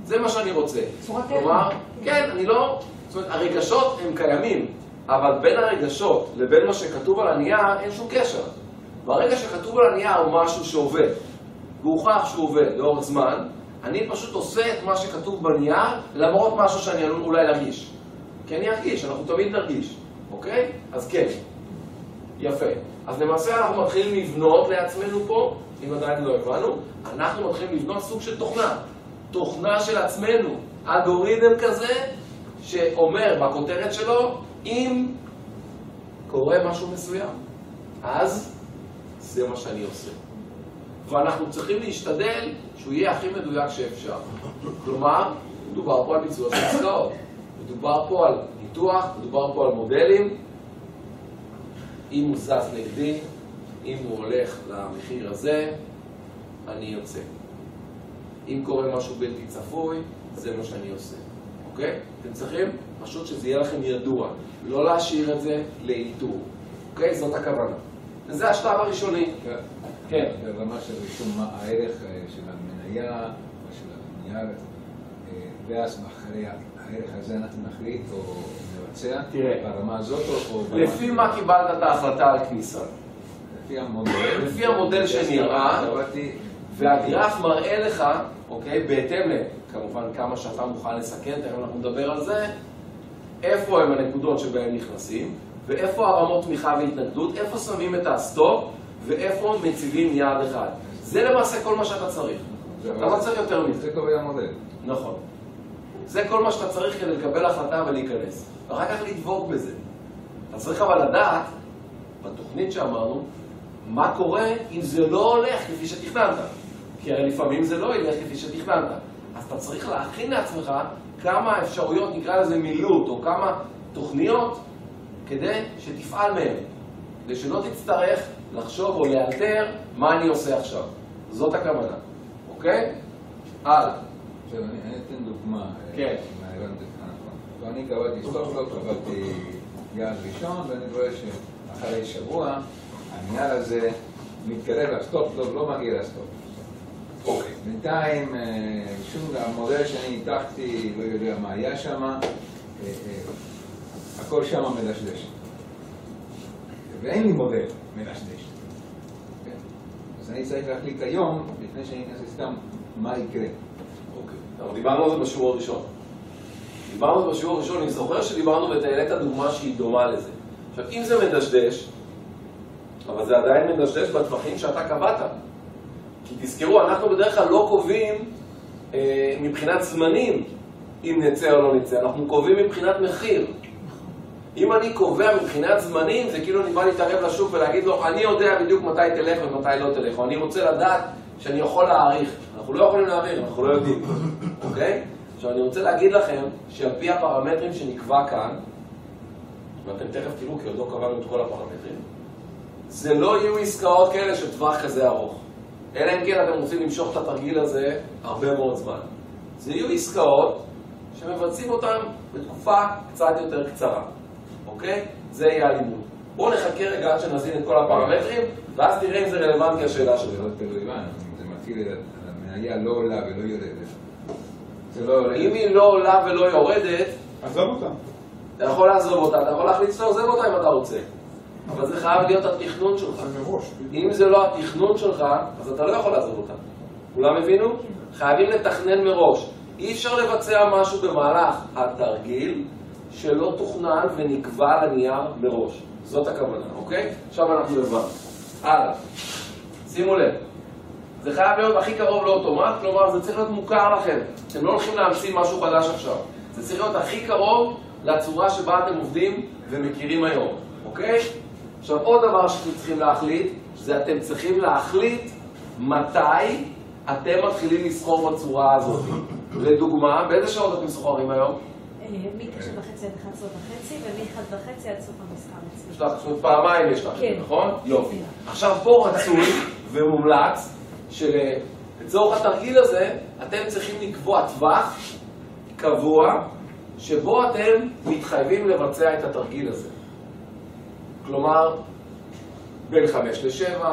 זה מה שאני רוצה. כלומר, כן, אני לא... זאת אומרת, הרגשות הם קיימים, אבל בין הרגשות לבין מה שכתוב על הנייר אין שום קשר. ברגע שכתוב על הנייר הוא משהו שעובד, והוכח שהוא עובד לאורך זמן, אני פשוט עושה את מה שכתוב בנייר, למרות משהו שאני עלול אולי להרגיש. כי אני ארגיש, אנחנו תמיד נרגיש, אוקיי? אז כן. יפה. אז למעשה אנחנו מתחילים לבנות לעצמנו פה, אם עדיין לא הבנו, אנחנו מתחילים לבנות סוג של תוכנה. תוכנה של עצמנו, אלגוריתם כזה, שאומר בכותרת שלו, אם קורה משהו מסוים, אז זה מה שאני עושה. ואנחנו צריכים להשתדל שהוא יהיה הכי מדויק שאפשר. כלומר, מדובר פה על ביצוע של עסקאות. מדובר פה על ניתוח, מדובר פה על מודלים. אם הוא זז נגדי, אם הוא הולך למחיר הזה, אני יוצא. אם קורה משהו בלתי צפוי, זה מה שאני עושה. אוקיי? אתם צריכים פשוט שזה יהיה לכם ידוע. לא להשאיר את זה לאיתור. אוקיי? זאת הכוונה. וזה השלב הראשוני. כן. ברמה של רישום הערך אה, של המניה של הנייר, אה, ואז אחרי אנחנו נחליט או נבצע. ברמה הזאת או- לפי מה קיבלת את ההחלטה על כניסה? לפי המודל. לפי המודל שנראה. והגרף מראה לך, אוקיי, בהתאם לכמובן כמה שאתה מוכן לסכן, תכף אנחנו נדבר על זה, איפה הם הנקודות שבהן נכנסים, ואיפה הרמות תמיכה והתנגדות, איפה שמים את הסטופ, ואיפה מציבים יעד אחד. זה למעשה כל מה שאתה צריך. אתה לא צריך יותר מזה. זה קובע המודל. נכון. זה כל מה שאתה צריך כדי לקבל החלטה ולהיכנס. ואחר כך לדבוק בזה. אתה צריך אבל לדעת, בתוכנית שאמרנו, מה קורה אם זה לא הולך כפי שתכננת. כי הרי לפעמים זה לא ילך כפי שתכננת. אז אתה צריך להכין לעצמך כמה אפשרויות, נקרא לזה מילוט, או כמה תוכניות, כדי שתפעל מהן. כדי שלא תצטרך לחשוב או לאלתר מה אני עושה עכשיו. זאת הכוונה, אוקיי? הלאה. עכשיו, אני אתן דוגמה. אה, כן. אם הבנתי אותך נכון. ואני קבעתי סטופ סטופ, קבעתי יעד ראשון, ואני רואה שאחרי שבוע הנייר הזה מתקרב לסטופ סטופ, לא מגיע לסטופ. אוקיי. בינתיים, אה, שום המודל שאני ניתחתי, לא יודע מה היה שם, אה, הכל שם מדשדש. ואין לי מודל מדשדש. כן? אז אני צריך להחליט היום, לפני שאני אכנס לסתם, מה יקרה. אבל דיברנו על זה בשיעור הראשון. דיברנו על זה בשיעור הראשון, אני זוכר שדיברנו ותעלית דוגמה שהיא דומה לזה. עכשיו, אם זה מדשדש, אבל זה עדיין מדשדש בטווחים שאתה קבעת. כי תזכרו, אנחנו בדרך כלל לא קובעים אה, מבחינת זמנים אם נצא או לא נצא, אנחנו קובעים מבחינת מחיר. אם אני קובע מבחינת זמנים, זה כאילו אני בא להתערב לשוק ולהגיד לו, אני יודע בדיוק מתי תלך ומתי לא תלך, או אני רוצה לדעת שאני יכול להעריך. אנחנו לא יכולים להעריך, אנחנו לא יודעים, אוקיי? עכשיו אני רוצה להגיד לכם שעל פי הפרמטרים שנקבע כאן, ואתם תכף תראו כי עוד לא קבענו את כל הפרמטרים, זה לא יהיו עסקאות כאלה של טווח כזה ארוך. אלא אם כן אתם רוצים למשוך את התרגיל הזה הרבה מאוד זמן. זה יהיו עסקאות שמבצעים אותן בתקופה קצת יותר קצרה, אוקיי? זה יהיה הלימוד. בואו נחכה רגע עד שנזין את כל הפרמטרים, ואז נראה אם זה רלוונטי השאלה זה לא מתחיל, המניה לא עולה ולא יורדת. זה לא. אם היא לא עולה ולא יורדת, עזוב אותה. אתה יכול לעזוב אותה, אתה יכול להחליט לעזוב אותה אם אתה רוצה. אבל זה חייב להיות התכנון שלך. זה מראש. אם זה לא התכנון שלך, אז אתה לא יכול לעזוב אותה. כולם הבינו? חייבים לתכנן מראש. אי אפשר לבצע משהו במהלך התרגיל שלא תוכנן ונקבע על הנייר מראש. זאת הכוונה, אוקיי? עכשיו אנחנו הבנו. הלאה. שימו לב. זה חייב להיות הכי קרוב לאוטומט, כלומר זה צריך להיות מוכר לכם. אתם לא הולכים להמציא משהו חדש עכשיו. זה צריך להיות הכי קרוב לצורה שבה אתם עובדים ומכירים היום. אוקיי? עכשיו עוד דבר שאתם צריכים להחליט, זה אתם צריכים להחליט מתי אתם מתחילים לסחור בצורה הזאת. לדוגמה, באיזה שעות אתם סוחרים היום? אה, מ-9 וחצי עד 11 וחצי, ומ-1 וחצי עד סוף המסחר אצלי. יש לך, זאת אומרת, פעמיים יש לך, כן. נכון? יופי. עכשיו פה רצוי ומומלץ שלצורך התרגיל הזה אתם צריכים לקבוע טווח קבוע שבו אתם מתחייבים לבצע את התרגיל הזה. כלומר, בין 5 ל-7,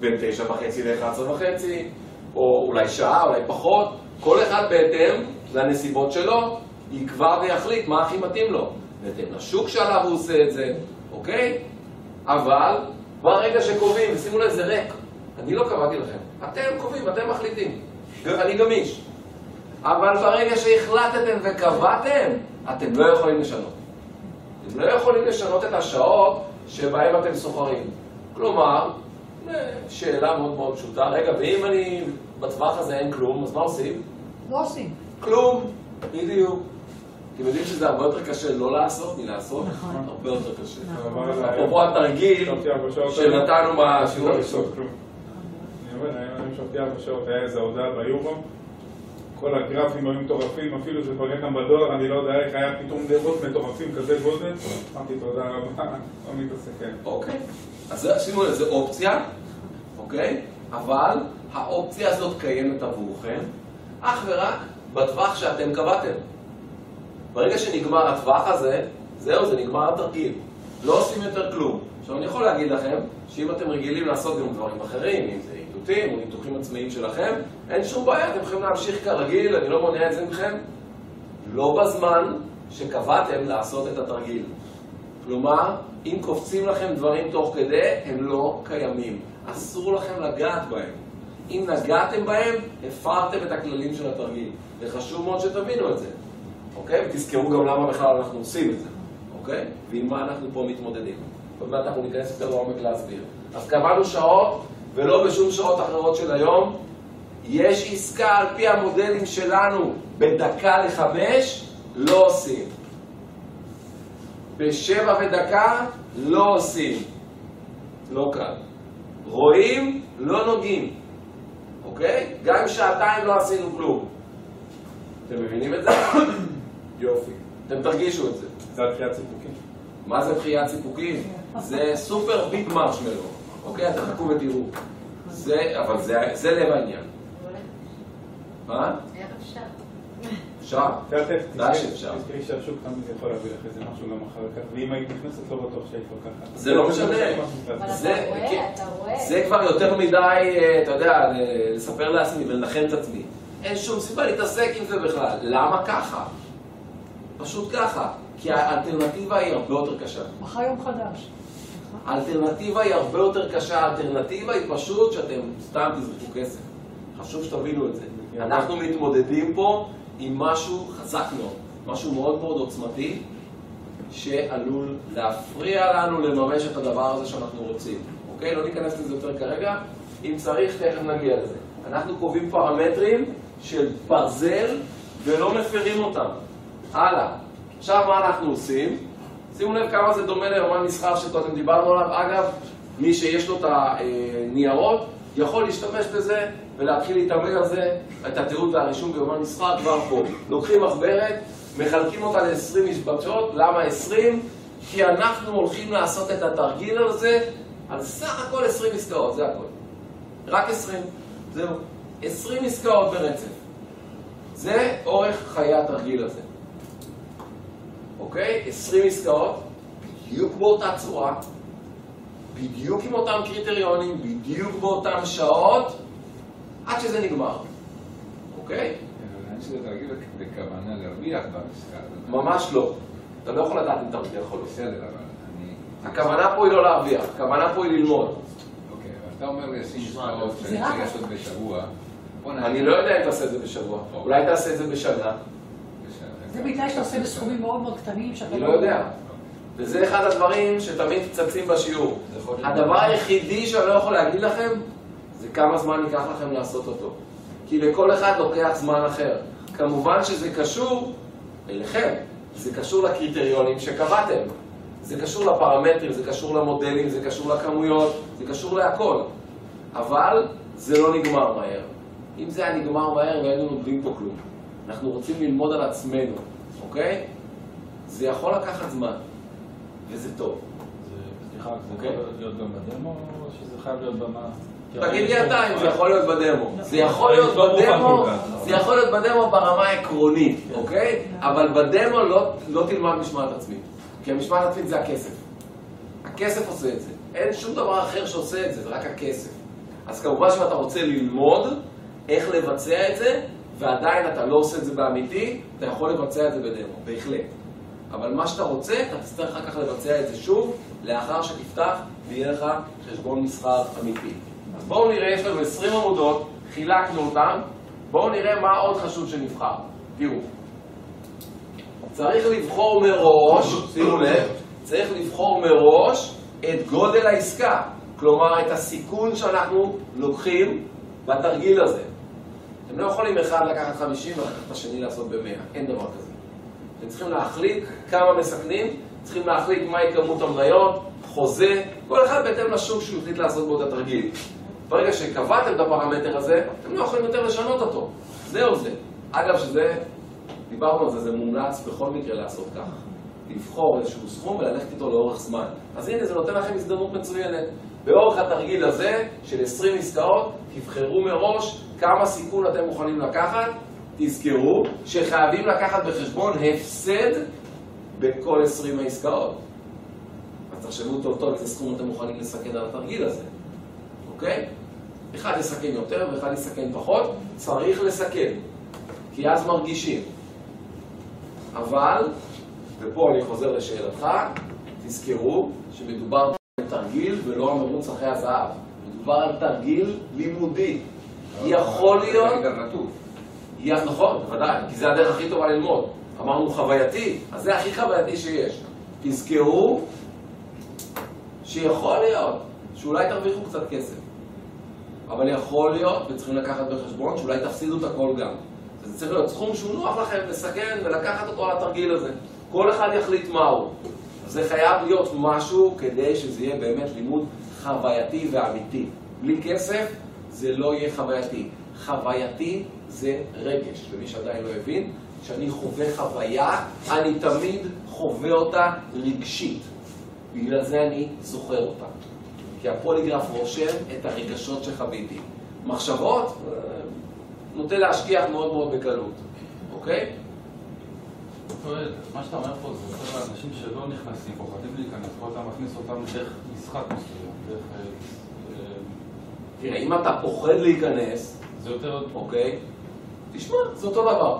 בין 9 וחצי ל-11 וחצי, או אולי שעה, אולי פחות, כל אחד בהתאם לנסיבות שלו יקבע ויחליט מה הכי מתאים לו. בהתאם לשוק שעליו הוא עושה את זה, אוקיי? אבל ברגע שקובעים, ושימו לב, זה ריק, אני לא קבעתי לכם, אתם קובעים, אתם מחליטים, אני גמיש. אבל ברגע שהחלטתם וקבעתם, אתם לא יכולים לשנות. אתם לא יכולים לשנות את השעות שבהם אתם סוחרים. כלומר, אה, שאלה מאוד מאוד פשוטה, רגע, ואם אני בטווח הזה אין כלום, אז מה עושים? לא עושים. כלום, בדיוק. אתם יודעים שזה הרבה יותר קשה לא לעשות מלעשות? נכון. הרבה יותר קשה. הזה היה- אפרופו התרגיל שנתנו היום, בשיעור הראשון. ישבתי ארבע היה איזה הודעה ביורו, כל הגרפים היו מטורפים, אפילו זה פגע גם בדואר, אני לא יודע איך, היה פתאום דבות מטורפים כזה גודל, אמרתי תודה רבה, לא מתעסק, כן. אוקיי. אז זה- שימו לב, זו אופציה, אוקיי? אבל האופציה הזאת קיימת עבורכם אך ורק בטווח שאתם קבעתם. ברגע שנגמר הטווח הזה, זהו, זה נגמר התרגיל. לא עושים יותר כלום. עכשיו, אני יכול להגיד לכם שאם אתם רגילים לעשות גם דברים אחרים, אם זה איתותים או ניתוחים עצמאיים שלכם, אין שום בעיה, אתם יכולים להמשיך כרגיל, אני לא מונע את זה מכם. לא בזמן שקבעתם לעשות את התרגיל. כלומר, אם קופצים לכם דברים תוך כדי, הם לא קיימים. אסור לכם לגעת בהם. אם נגעתם בהם, הפרתם את הכללים של התרגיל. וחשוב מאוד שתבינו את זה, אוקיי? ותזכרו גם למה בכלל אנחנו עושים את זה, אוקיי? ועם מה אנחנו פה מתמודדים. עוד מעט אנחנו ניכנס יותר לעומק להסביר. אז קבענו שעות, ולא בשום שעות אחרות של היום. יש עסקה על פי המודלים שלנו בדקה לחמש, לא עושים. בשבע ודקה לא עושים. לא קל. רואים, לא נוגעים. אוקיי? גם אם שעתיים לא עשינו כלום. אתם מבינים את זה? יופי. אתם תרגישו את זה. זה התחיית סיפוקים. מה זה דחיית סיפוקים? זה סופר ביג מרשמלו. אוקיי? אתם חכו ותראו. זה, אבל זה, זה לב העניין. מה? איך אפשר? אפשר. ודאי שאפשר. תזכרי שהשוק תמיד יכול להביא לך איזה משהו גם אחר כך, ואם היית נכנסת לא בטוח שהיית לוקחת. זה לא משנה. זה- כן. זה כבר יותר מדי, אה, אתה יודע, ל- לספר לעצמי ולנחם את עצמי. אין שום סיבה להתעסק עם זה בכלל. למה ככה? פשוט ככה. כי האלטרנטיבה היא הרבה יותר קשה. מחר יום חדש. האלטרנטיבה היא הרבה יותר קשה. האלטרנטיבה היא פשוט שאתם סתם תזרקו כסף. חשוב שתבינו את זה. אנחנו מתמודדים פה עם משהו חזק מאוד, משהו מאוד מאוד עוצמתי, שעלול להפריע לנו לממש את הדבר הזה שאנחנו רוצים. אוקיי? לא ניכנס לזה יותר כרגע. אם צריך, תכף נגיע לזה. אנחנו קובעים פרמטרים של ברזל ולא מפרים אותם. הלאה. עכשיו מה אנחנו עושים? שימו לב כמה זה דומה ליומן מסחר שקודם דיברנו עליו. אגב, מי שיש לו את הניירות יכול להשתמש בזה ולהתחיל להתאמן על זה, את התיעוד והרישום ביומן מסחר כבר פה. לוקחים מחברת, מחלקים אותה ל-20 משבצות, למה 20? כי אנחנו הולכים לעשות את התרגיל הזה על סך הכל 20 עסקאות, זה הכל. רק 20, זהו. 20 עסקאות ברצף. זה אורך חיי התרגיל הזה. אוקיי? 20 עסקאות, בדיוק באותה צורה, בדיוק עם אותם קריטריונים, בדיוק באותן שעות, עד שזה נגמר. אוקיי? אני שזה תרגיל בכוונה להרוויח במשחק. ממש לא. אתה לא יכול לדעת אם אתה מרוויח או לא. בסדר, אבל אני... הכוונה פה היא לא להרוויח, הכוונה פה היא ללמוד. אוקיי, אבל אתה אומר לי עשינו תשמע, עסקאות זה שאני צריך לעשות בשבוע. אני לא יודע אם תעשה את זה בשבוע. אולי תעשה את זה בשנה. זה בתנאי שאתה עושה בסכומים מאוד מאוד קטנים, שאתה אני לא יודע. וזה אחד הדברים שתמיד צצים בשיעור. הדבר היחידי שאני לא יכול להגיד לכם, זה כמה זמן ייקח לכם לעשות אותו. כי לכל אחד לוקח זמן אחר. כמובן שזה קשור אליכם, זה קשור לקריטריונים שקבעתם. זה זה קשור לפרמטרים, זה קשור למודלים, זה קשור לכמויות, זה קשור להכל. אבל זה לא נגמר מהר. אם זה היה נגמר מהר, לא היינו לומדים פה כלום. אנחנו רוצים ללמוד על עצמנו, אוקיי? זה יכול לקחת זמן, וזה טוב. זה- סליחה, זה אוקיי. יכול להיות גם בדמו, או שזה חייב להיות במה? תגיד לי אתה אם זה יכול להיות בדמו. זה יכול להיות בדמו. זה יכול להיות בדמו ברמה העקרונית, אוקיי? אבל בדמו לא- לא תלמד משמעת עצמית. כי המשמעת עצמית זה הכסף. הכסף עושה את זה. אין שום דבר אחר שעושה את זה, זה רק הכסף. אז כמובן שאם אתה רוצה ללמוד איך לבצע את זה, ועדיין אתה לא עושה את זה באמיתי, אתה יכול לבצע את זה בדמו, בהחלט. אבל מה שאתה רוצה, אתה תצטרך אחר כך לבצע את זה שוב, לאחר שתפתח ויהיה לך חשבון מסחר אמיתי. אז בואו נראה, יש לנו 20 עמודות, חילקנו אותן, בואו נראה מה עוד חשוב שנבחר. תראו, צריך לבחור מראש, שימו לב, צריך לבחור מראש את גודל העסקה, כלומר את הסיכון שאנחנו לוקחים בתרגיל הזה. אתם לא יכולים אחד לקחת 50 ולקחת את השני לעשות ב-100, אין דבר כזה. אתם צריכים להחליט כמה מסכנים, צריכים להחליט מהי כמות המניות, חוזה, כל אחד בהתאם לשוק שהוא החליט לעשות בו את התרגיל. ברגע שקבעתם את הפרמטר הזה, אתם לא יכולים יותר לשנות אותו. זהו זה. אגב, שזה, דיברנו על זה, זה מומלץ בכל מקרה לעשות ככה. לבחור איזשהו סכום וללכת איתו לאורך זמן. אז הנה, זה נותן לכם הזדמנות מצוינת. באורך התרגיל הזה, של 20 עסקאות, תבחרו מראש כמה סיכון אתם מוכנים לקחת. תזכרו שחייבים לקחת בחשבון הפסד בכל 20 העסקאות. אז תחשבו טוב טוב איזה סכום אתם מוכנים לסכן על התרגיל הזה, אוקיי? אחד יסכן יותר ואחד יסכן פחות, צריך לסכן, כי אז מרגישים. אבל, ופה אני חוזר לשאלתך, תזכרו שמדובר ולא המרוץ אחרי הזהב. מדובר על תרגיל לימודי. יכול להיות... זה גם. יא, נכון, בוודאי, כי זה הדרך הכי טובה ללמוד. אמרנו חווייתי, אז זה הכי חווייתי שיש. תזכרו שיכול להיות שאולי תרוויחו קצת כסף, אבל יכול להיות, וצריכים לקחת בחשבון, שאולי תפסידו את הכל גם. זה צריך להיות סכום שהוא נוח לכם לסכן ולקחת אותו על התרגיל הזה. כל אחד יחליט מהו. זה חייב להיות משהו כדי שזה יהיה באמת לימוד חווייתי ואמיתי. בלי כסף זה לא יהיה חווייתי. חווייתי זה רגש, למי שעדיין לא הבין, כשאני חווה חוויה, אני תמיד חווה אותה רגשית. בגלל זה אני זוכר אותה. כי הפוליגרף רושם את הרגשות שחוויתי. מחשבות, אה, נוטה להשכיח מאוד מאוד בקלות, אוקיי? שואל, מה שאתה אומר פה זה יותר לאנשים שלא נכנסים, פוחדים להיכנס, פה אתה מכניס אותם דרך משחק מסוים, דרך... אה, אה, תראה, אם אתה פוחד להיכנס, זה יותר... אוקיי? תשמע, זה אותו דבר.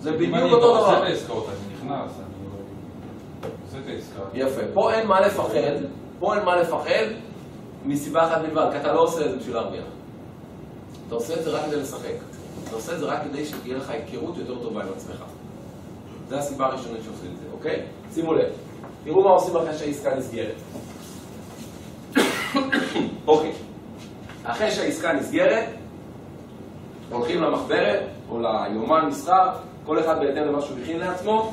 זה אם בדיוק אני אותו עושה את דבר. העסקאות, אני נכנס, אני עושה את העסקה. יפה. פה אין מה לפחד, פה אין מה לפחד מסיבה אחת בלבד, כי אתה לא עושה את זה בשביל להרוויח. אתה עושה את זה רק כדי לשחק. אתה עושה את זה רק כדי שתהיה לך היכרות יותר טובה עם עצמך. זו הסיבה הראשונית שעושים את זה, אוקיי? שימו לב. תראו מה עושים אחרי שהעסקה נסגרת. אוקיי. אחרי שהעסקה נסגרת, הולכים למחברת או ליומן מסחר, כל אחד בהתאם למה שהוא הכין לעצמו,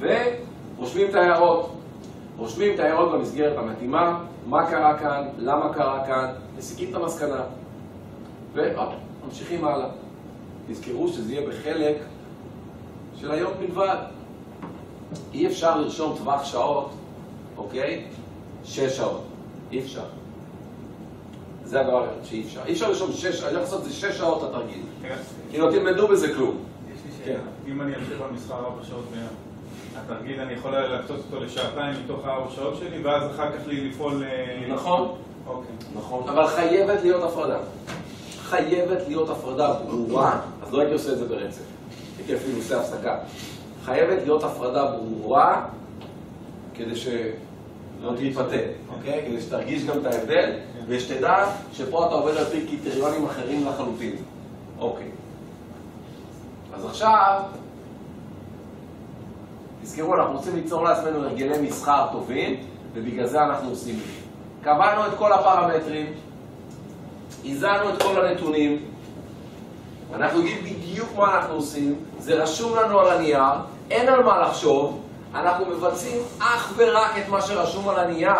ורושמים את ההערות. רושמים את ההערות במסגרת המתאימה, מה קרה כאן, למה קרה כאן, מסיקים את המסקנה. וממשיכים הלאה. תזכרו שזה יהיה בחלק של היום בלבד. אי אפשר לרשום טווח שעות, אוקיי? שש שעות. אי אפשר. זה הדבר שאי אפשר. אי אפשר לרשום שש, אני הולך לעשות את זה שש שעות התרגיל. כן. כי לא תלמדו בזה כלום. יש לי שאלה. אם אני אמשיך במסחר ארבע שעות ביום, התרגיל אני יכול להקצות אותו לשעתיים מתוך הארבע שעות שלי, ואז אחר כך לפעול... אה, נכון? אוקיי. נכון. אבל חייבת להיות הפרדה. חייבת להיות הפרדה ברורה, אז לא הייתי עושה את זה ברצף. הייתי אפילו עושה הפסקה. חייבת להיות הפרדה ברורה כדי שלא תתפתה, אוקיי? כדי שתרגיש גם את ההבדל, ושתדע שפה אתה עובד על פי קריטריונים אחרים לחלוטין. אוקיי. אז עכשיו, תזכרו, אנחנו רוצים ליצור לעצמנו הרגלי מסחר טובים, ובגלל זה אנחנו עושים את זה. קבענו את כל הפרמטרים, איזנו את כל הנתונים, אנחנו יודעים בדיוק מה אנחנו עושים, זה רשום לנו על הנייר, אין על מה לחשוב, אנחנו מבצעים אך ורק את מה שרשום על הנייר.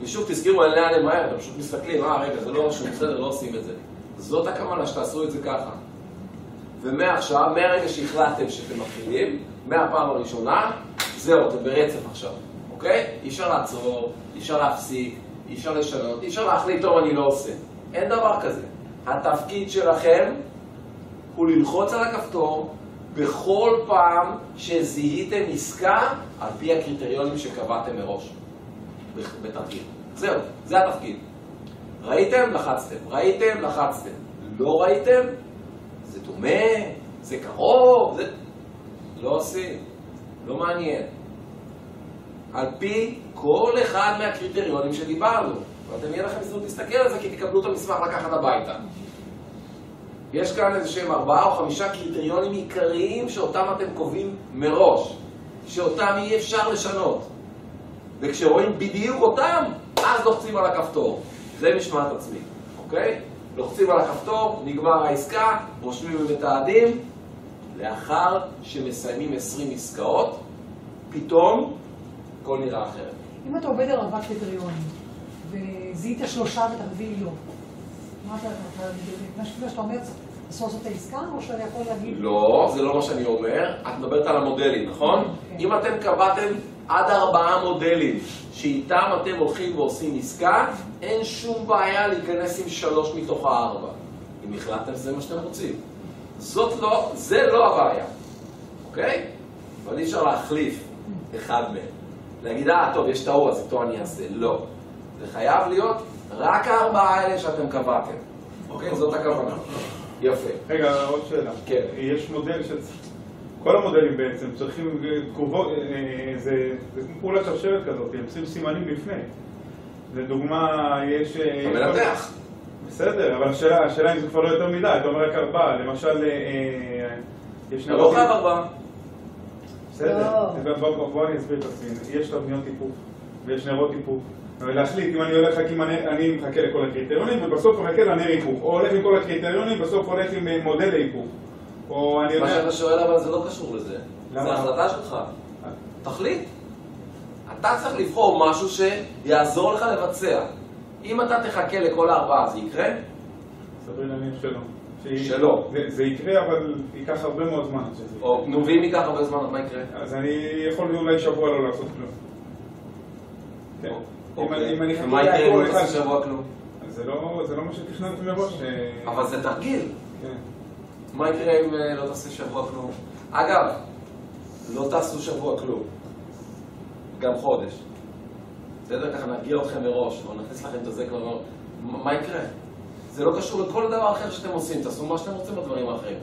ושוב, תזכירו, אין לאן למהר, אתם פשוט מסתכלים, אה, רגע, זה לא רשום, בסדר, לא עושים את זה. זאת הכוונה, שתעשו את זה ככה. ומעכשיו, מהרגע שהחלטתם שאתם מתחילים, מהפעם הראשונה, זהו, אתם ברצף עכשיו, אוקיי? אי אפשר לעצור, אי אפשר להפסיק, אי אפשר לשנות, אי אפשר להחליט, טוב, אני לא עושה. אין דבר כזה. התפקיד שלכם הוא ללחוץ על הכפתור בכל פעם שזיהיתם עסקה על פי הקריטריונים שקבעתם מראש בתרגיל. זהו, זה התפקיד. ראיתם? לחצתם. ראיתם? לחצתם. לא ראיתם? זה דומה, זה קרוב, זה... לא עושים. לא מעניין. על פי כל אחד מהקריטריונים שדיברנו. ואתם יהיה לכם הזדמנות להסתכל על זה כי תקבלו את המסמך לקחת הביתה. יש כאן איזה שהם ארבעה או חמישה קריטריונים עיקריים שאותם אתם קובעים מראש, שאותם אי אפשר לשנות. וכשרואים בדיוק אותם, אז לוחצים על הכפתור. זה משמעת עצמי, אוקיי? לוחצים על הכפתור, נגמר העסקה, רושמים ומתעדים. לאחר שמסיימים 20 עסקאות, פתאום הכל נראה אחרת. אם אתה עובד על ארבעה קריטריונים, וזיהית שלושה ואת הרביעי לא, מה אתה, אתה, מה שאתה אומר, אסור לעשות את העסקה, או שאתה יכול להגיד... לא, זה לא מה שאני אומר. את מדברת על המודלים, נכון? כן. אם אתם קבעתם עד ארבעה מודלים שאיתם אתם הולכים ועושים עסקה, אין שום בעיה להיכנס עם שלוש מתוך הארבע. אם החלטתם שזה מה שאתם רוצים. זאת לא, זה לא הבעיה, אוקיי? אבל אי אפשר להחליף אחד מהם. להגיד, אה, טוב, יש טעות, אז איתו אני אעשה. לא. זה חייב להיות רק הארבעה האלה שאתם קבעתם. אוקיי? זאת הכוונה. יפה. רגע, עוד שאלה. כן. יש מודל ש... כל המודלים בעצם צריכים תגובות, אה, אה, זה זה כמו פעולת שרשרת כזאת, הם צריכים סימנים לפני. לדוגמה, יש... אה, אתה מנתח. בסדר, אבל השאלה, השאלה אם זה כבר לא יותר מדי, אתה אומר רק ארבעה, למשל, אה, אה, יש אתה לא חייב ארבעה. בסדר, לא. בוא אני אסביר את עצמי, יש תבניות היפוך ויש נרות היפוך, ולהחליט אם אני הולך רק הנר, אני מחכה לכל הקריטריונים ובסוף מחכה לנר היפוך, או הולך עם כל הקריטריונים ובסוף הולך עם אה, מודל היפוך, או אני מה. שאתה שואל אבל זה לא קשור לזה. למה? זה החלטה שלך. תחליט. אתה צריך לבחור משהו שיעזור לך לבצע. אם אתה תחכה לכל הארבעה, זה יקרה? סביר להניח שלא. שלא. זה, זה יקרה אבל ייקח הרבה מאוד זמן. או נו, ואם ייקח הרבה זמן, אז מה יקרה? אז אני יכול אולי שבוע לא לעשות כלום. כן. ומה יקרה אם להכל לא תעשה שבוע כלום? זה לא זה לא מה שתכננתי מראש. אה, אבל זה תרגיל. כן. מה יקרה אם אה, לא תעשה שבוע כלום? אגב, לא תעשו שבוע כלום. גם חודש. בסדר? ככה נרגיע אתכם מראש, או נכניס לכם את זה כבר, מה יקרה? זה לא קשור לכל דבר אחר שאתם עושים, תעשו מה שאתם רוצים בדברים האחרים.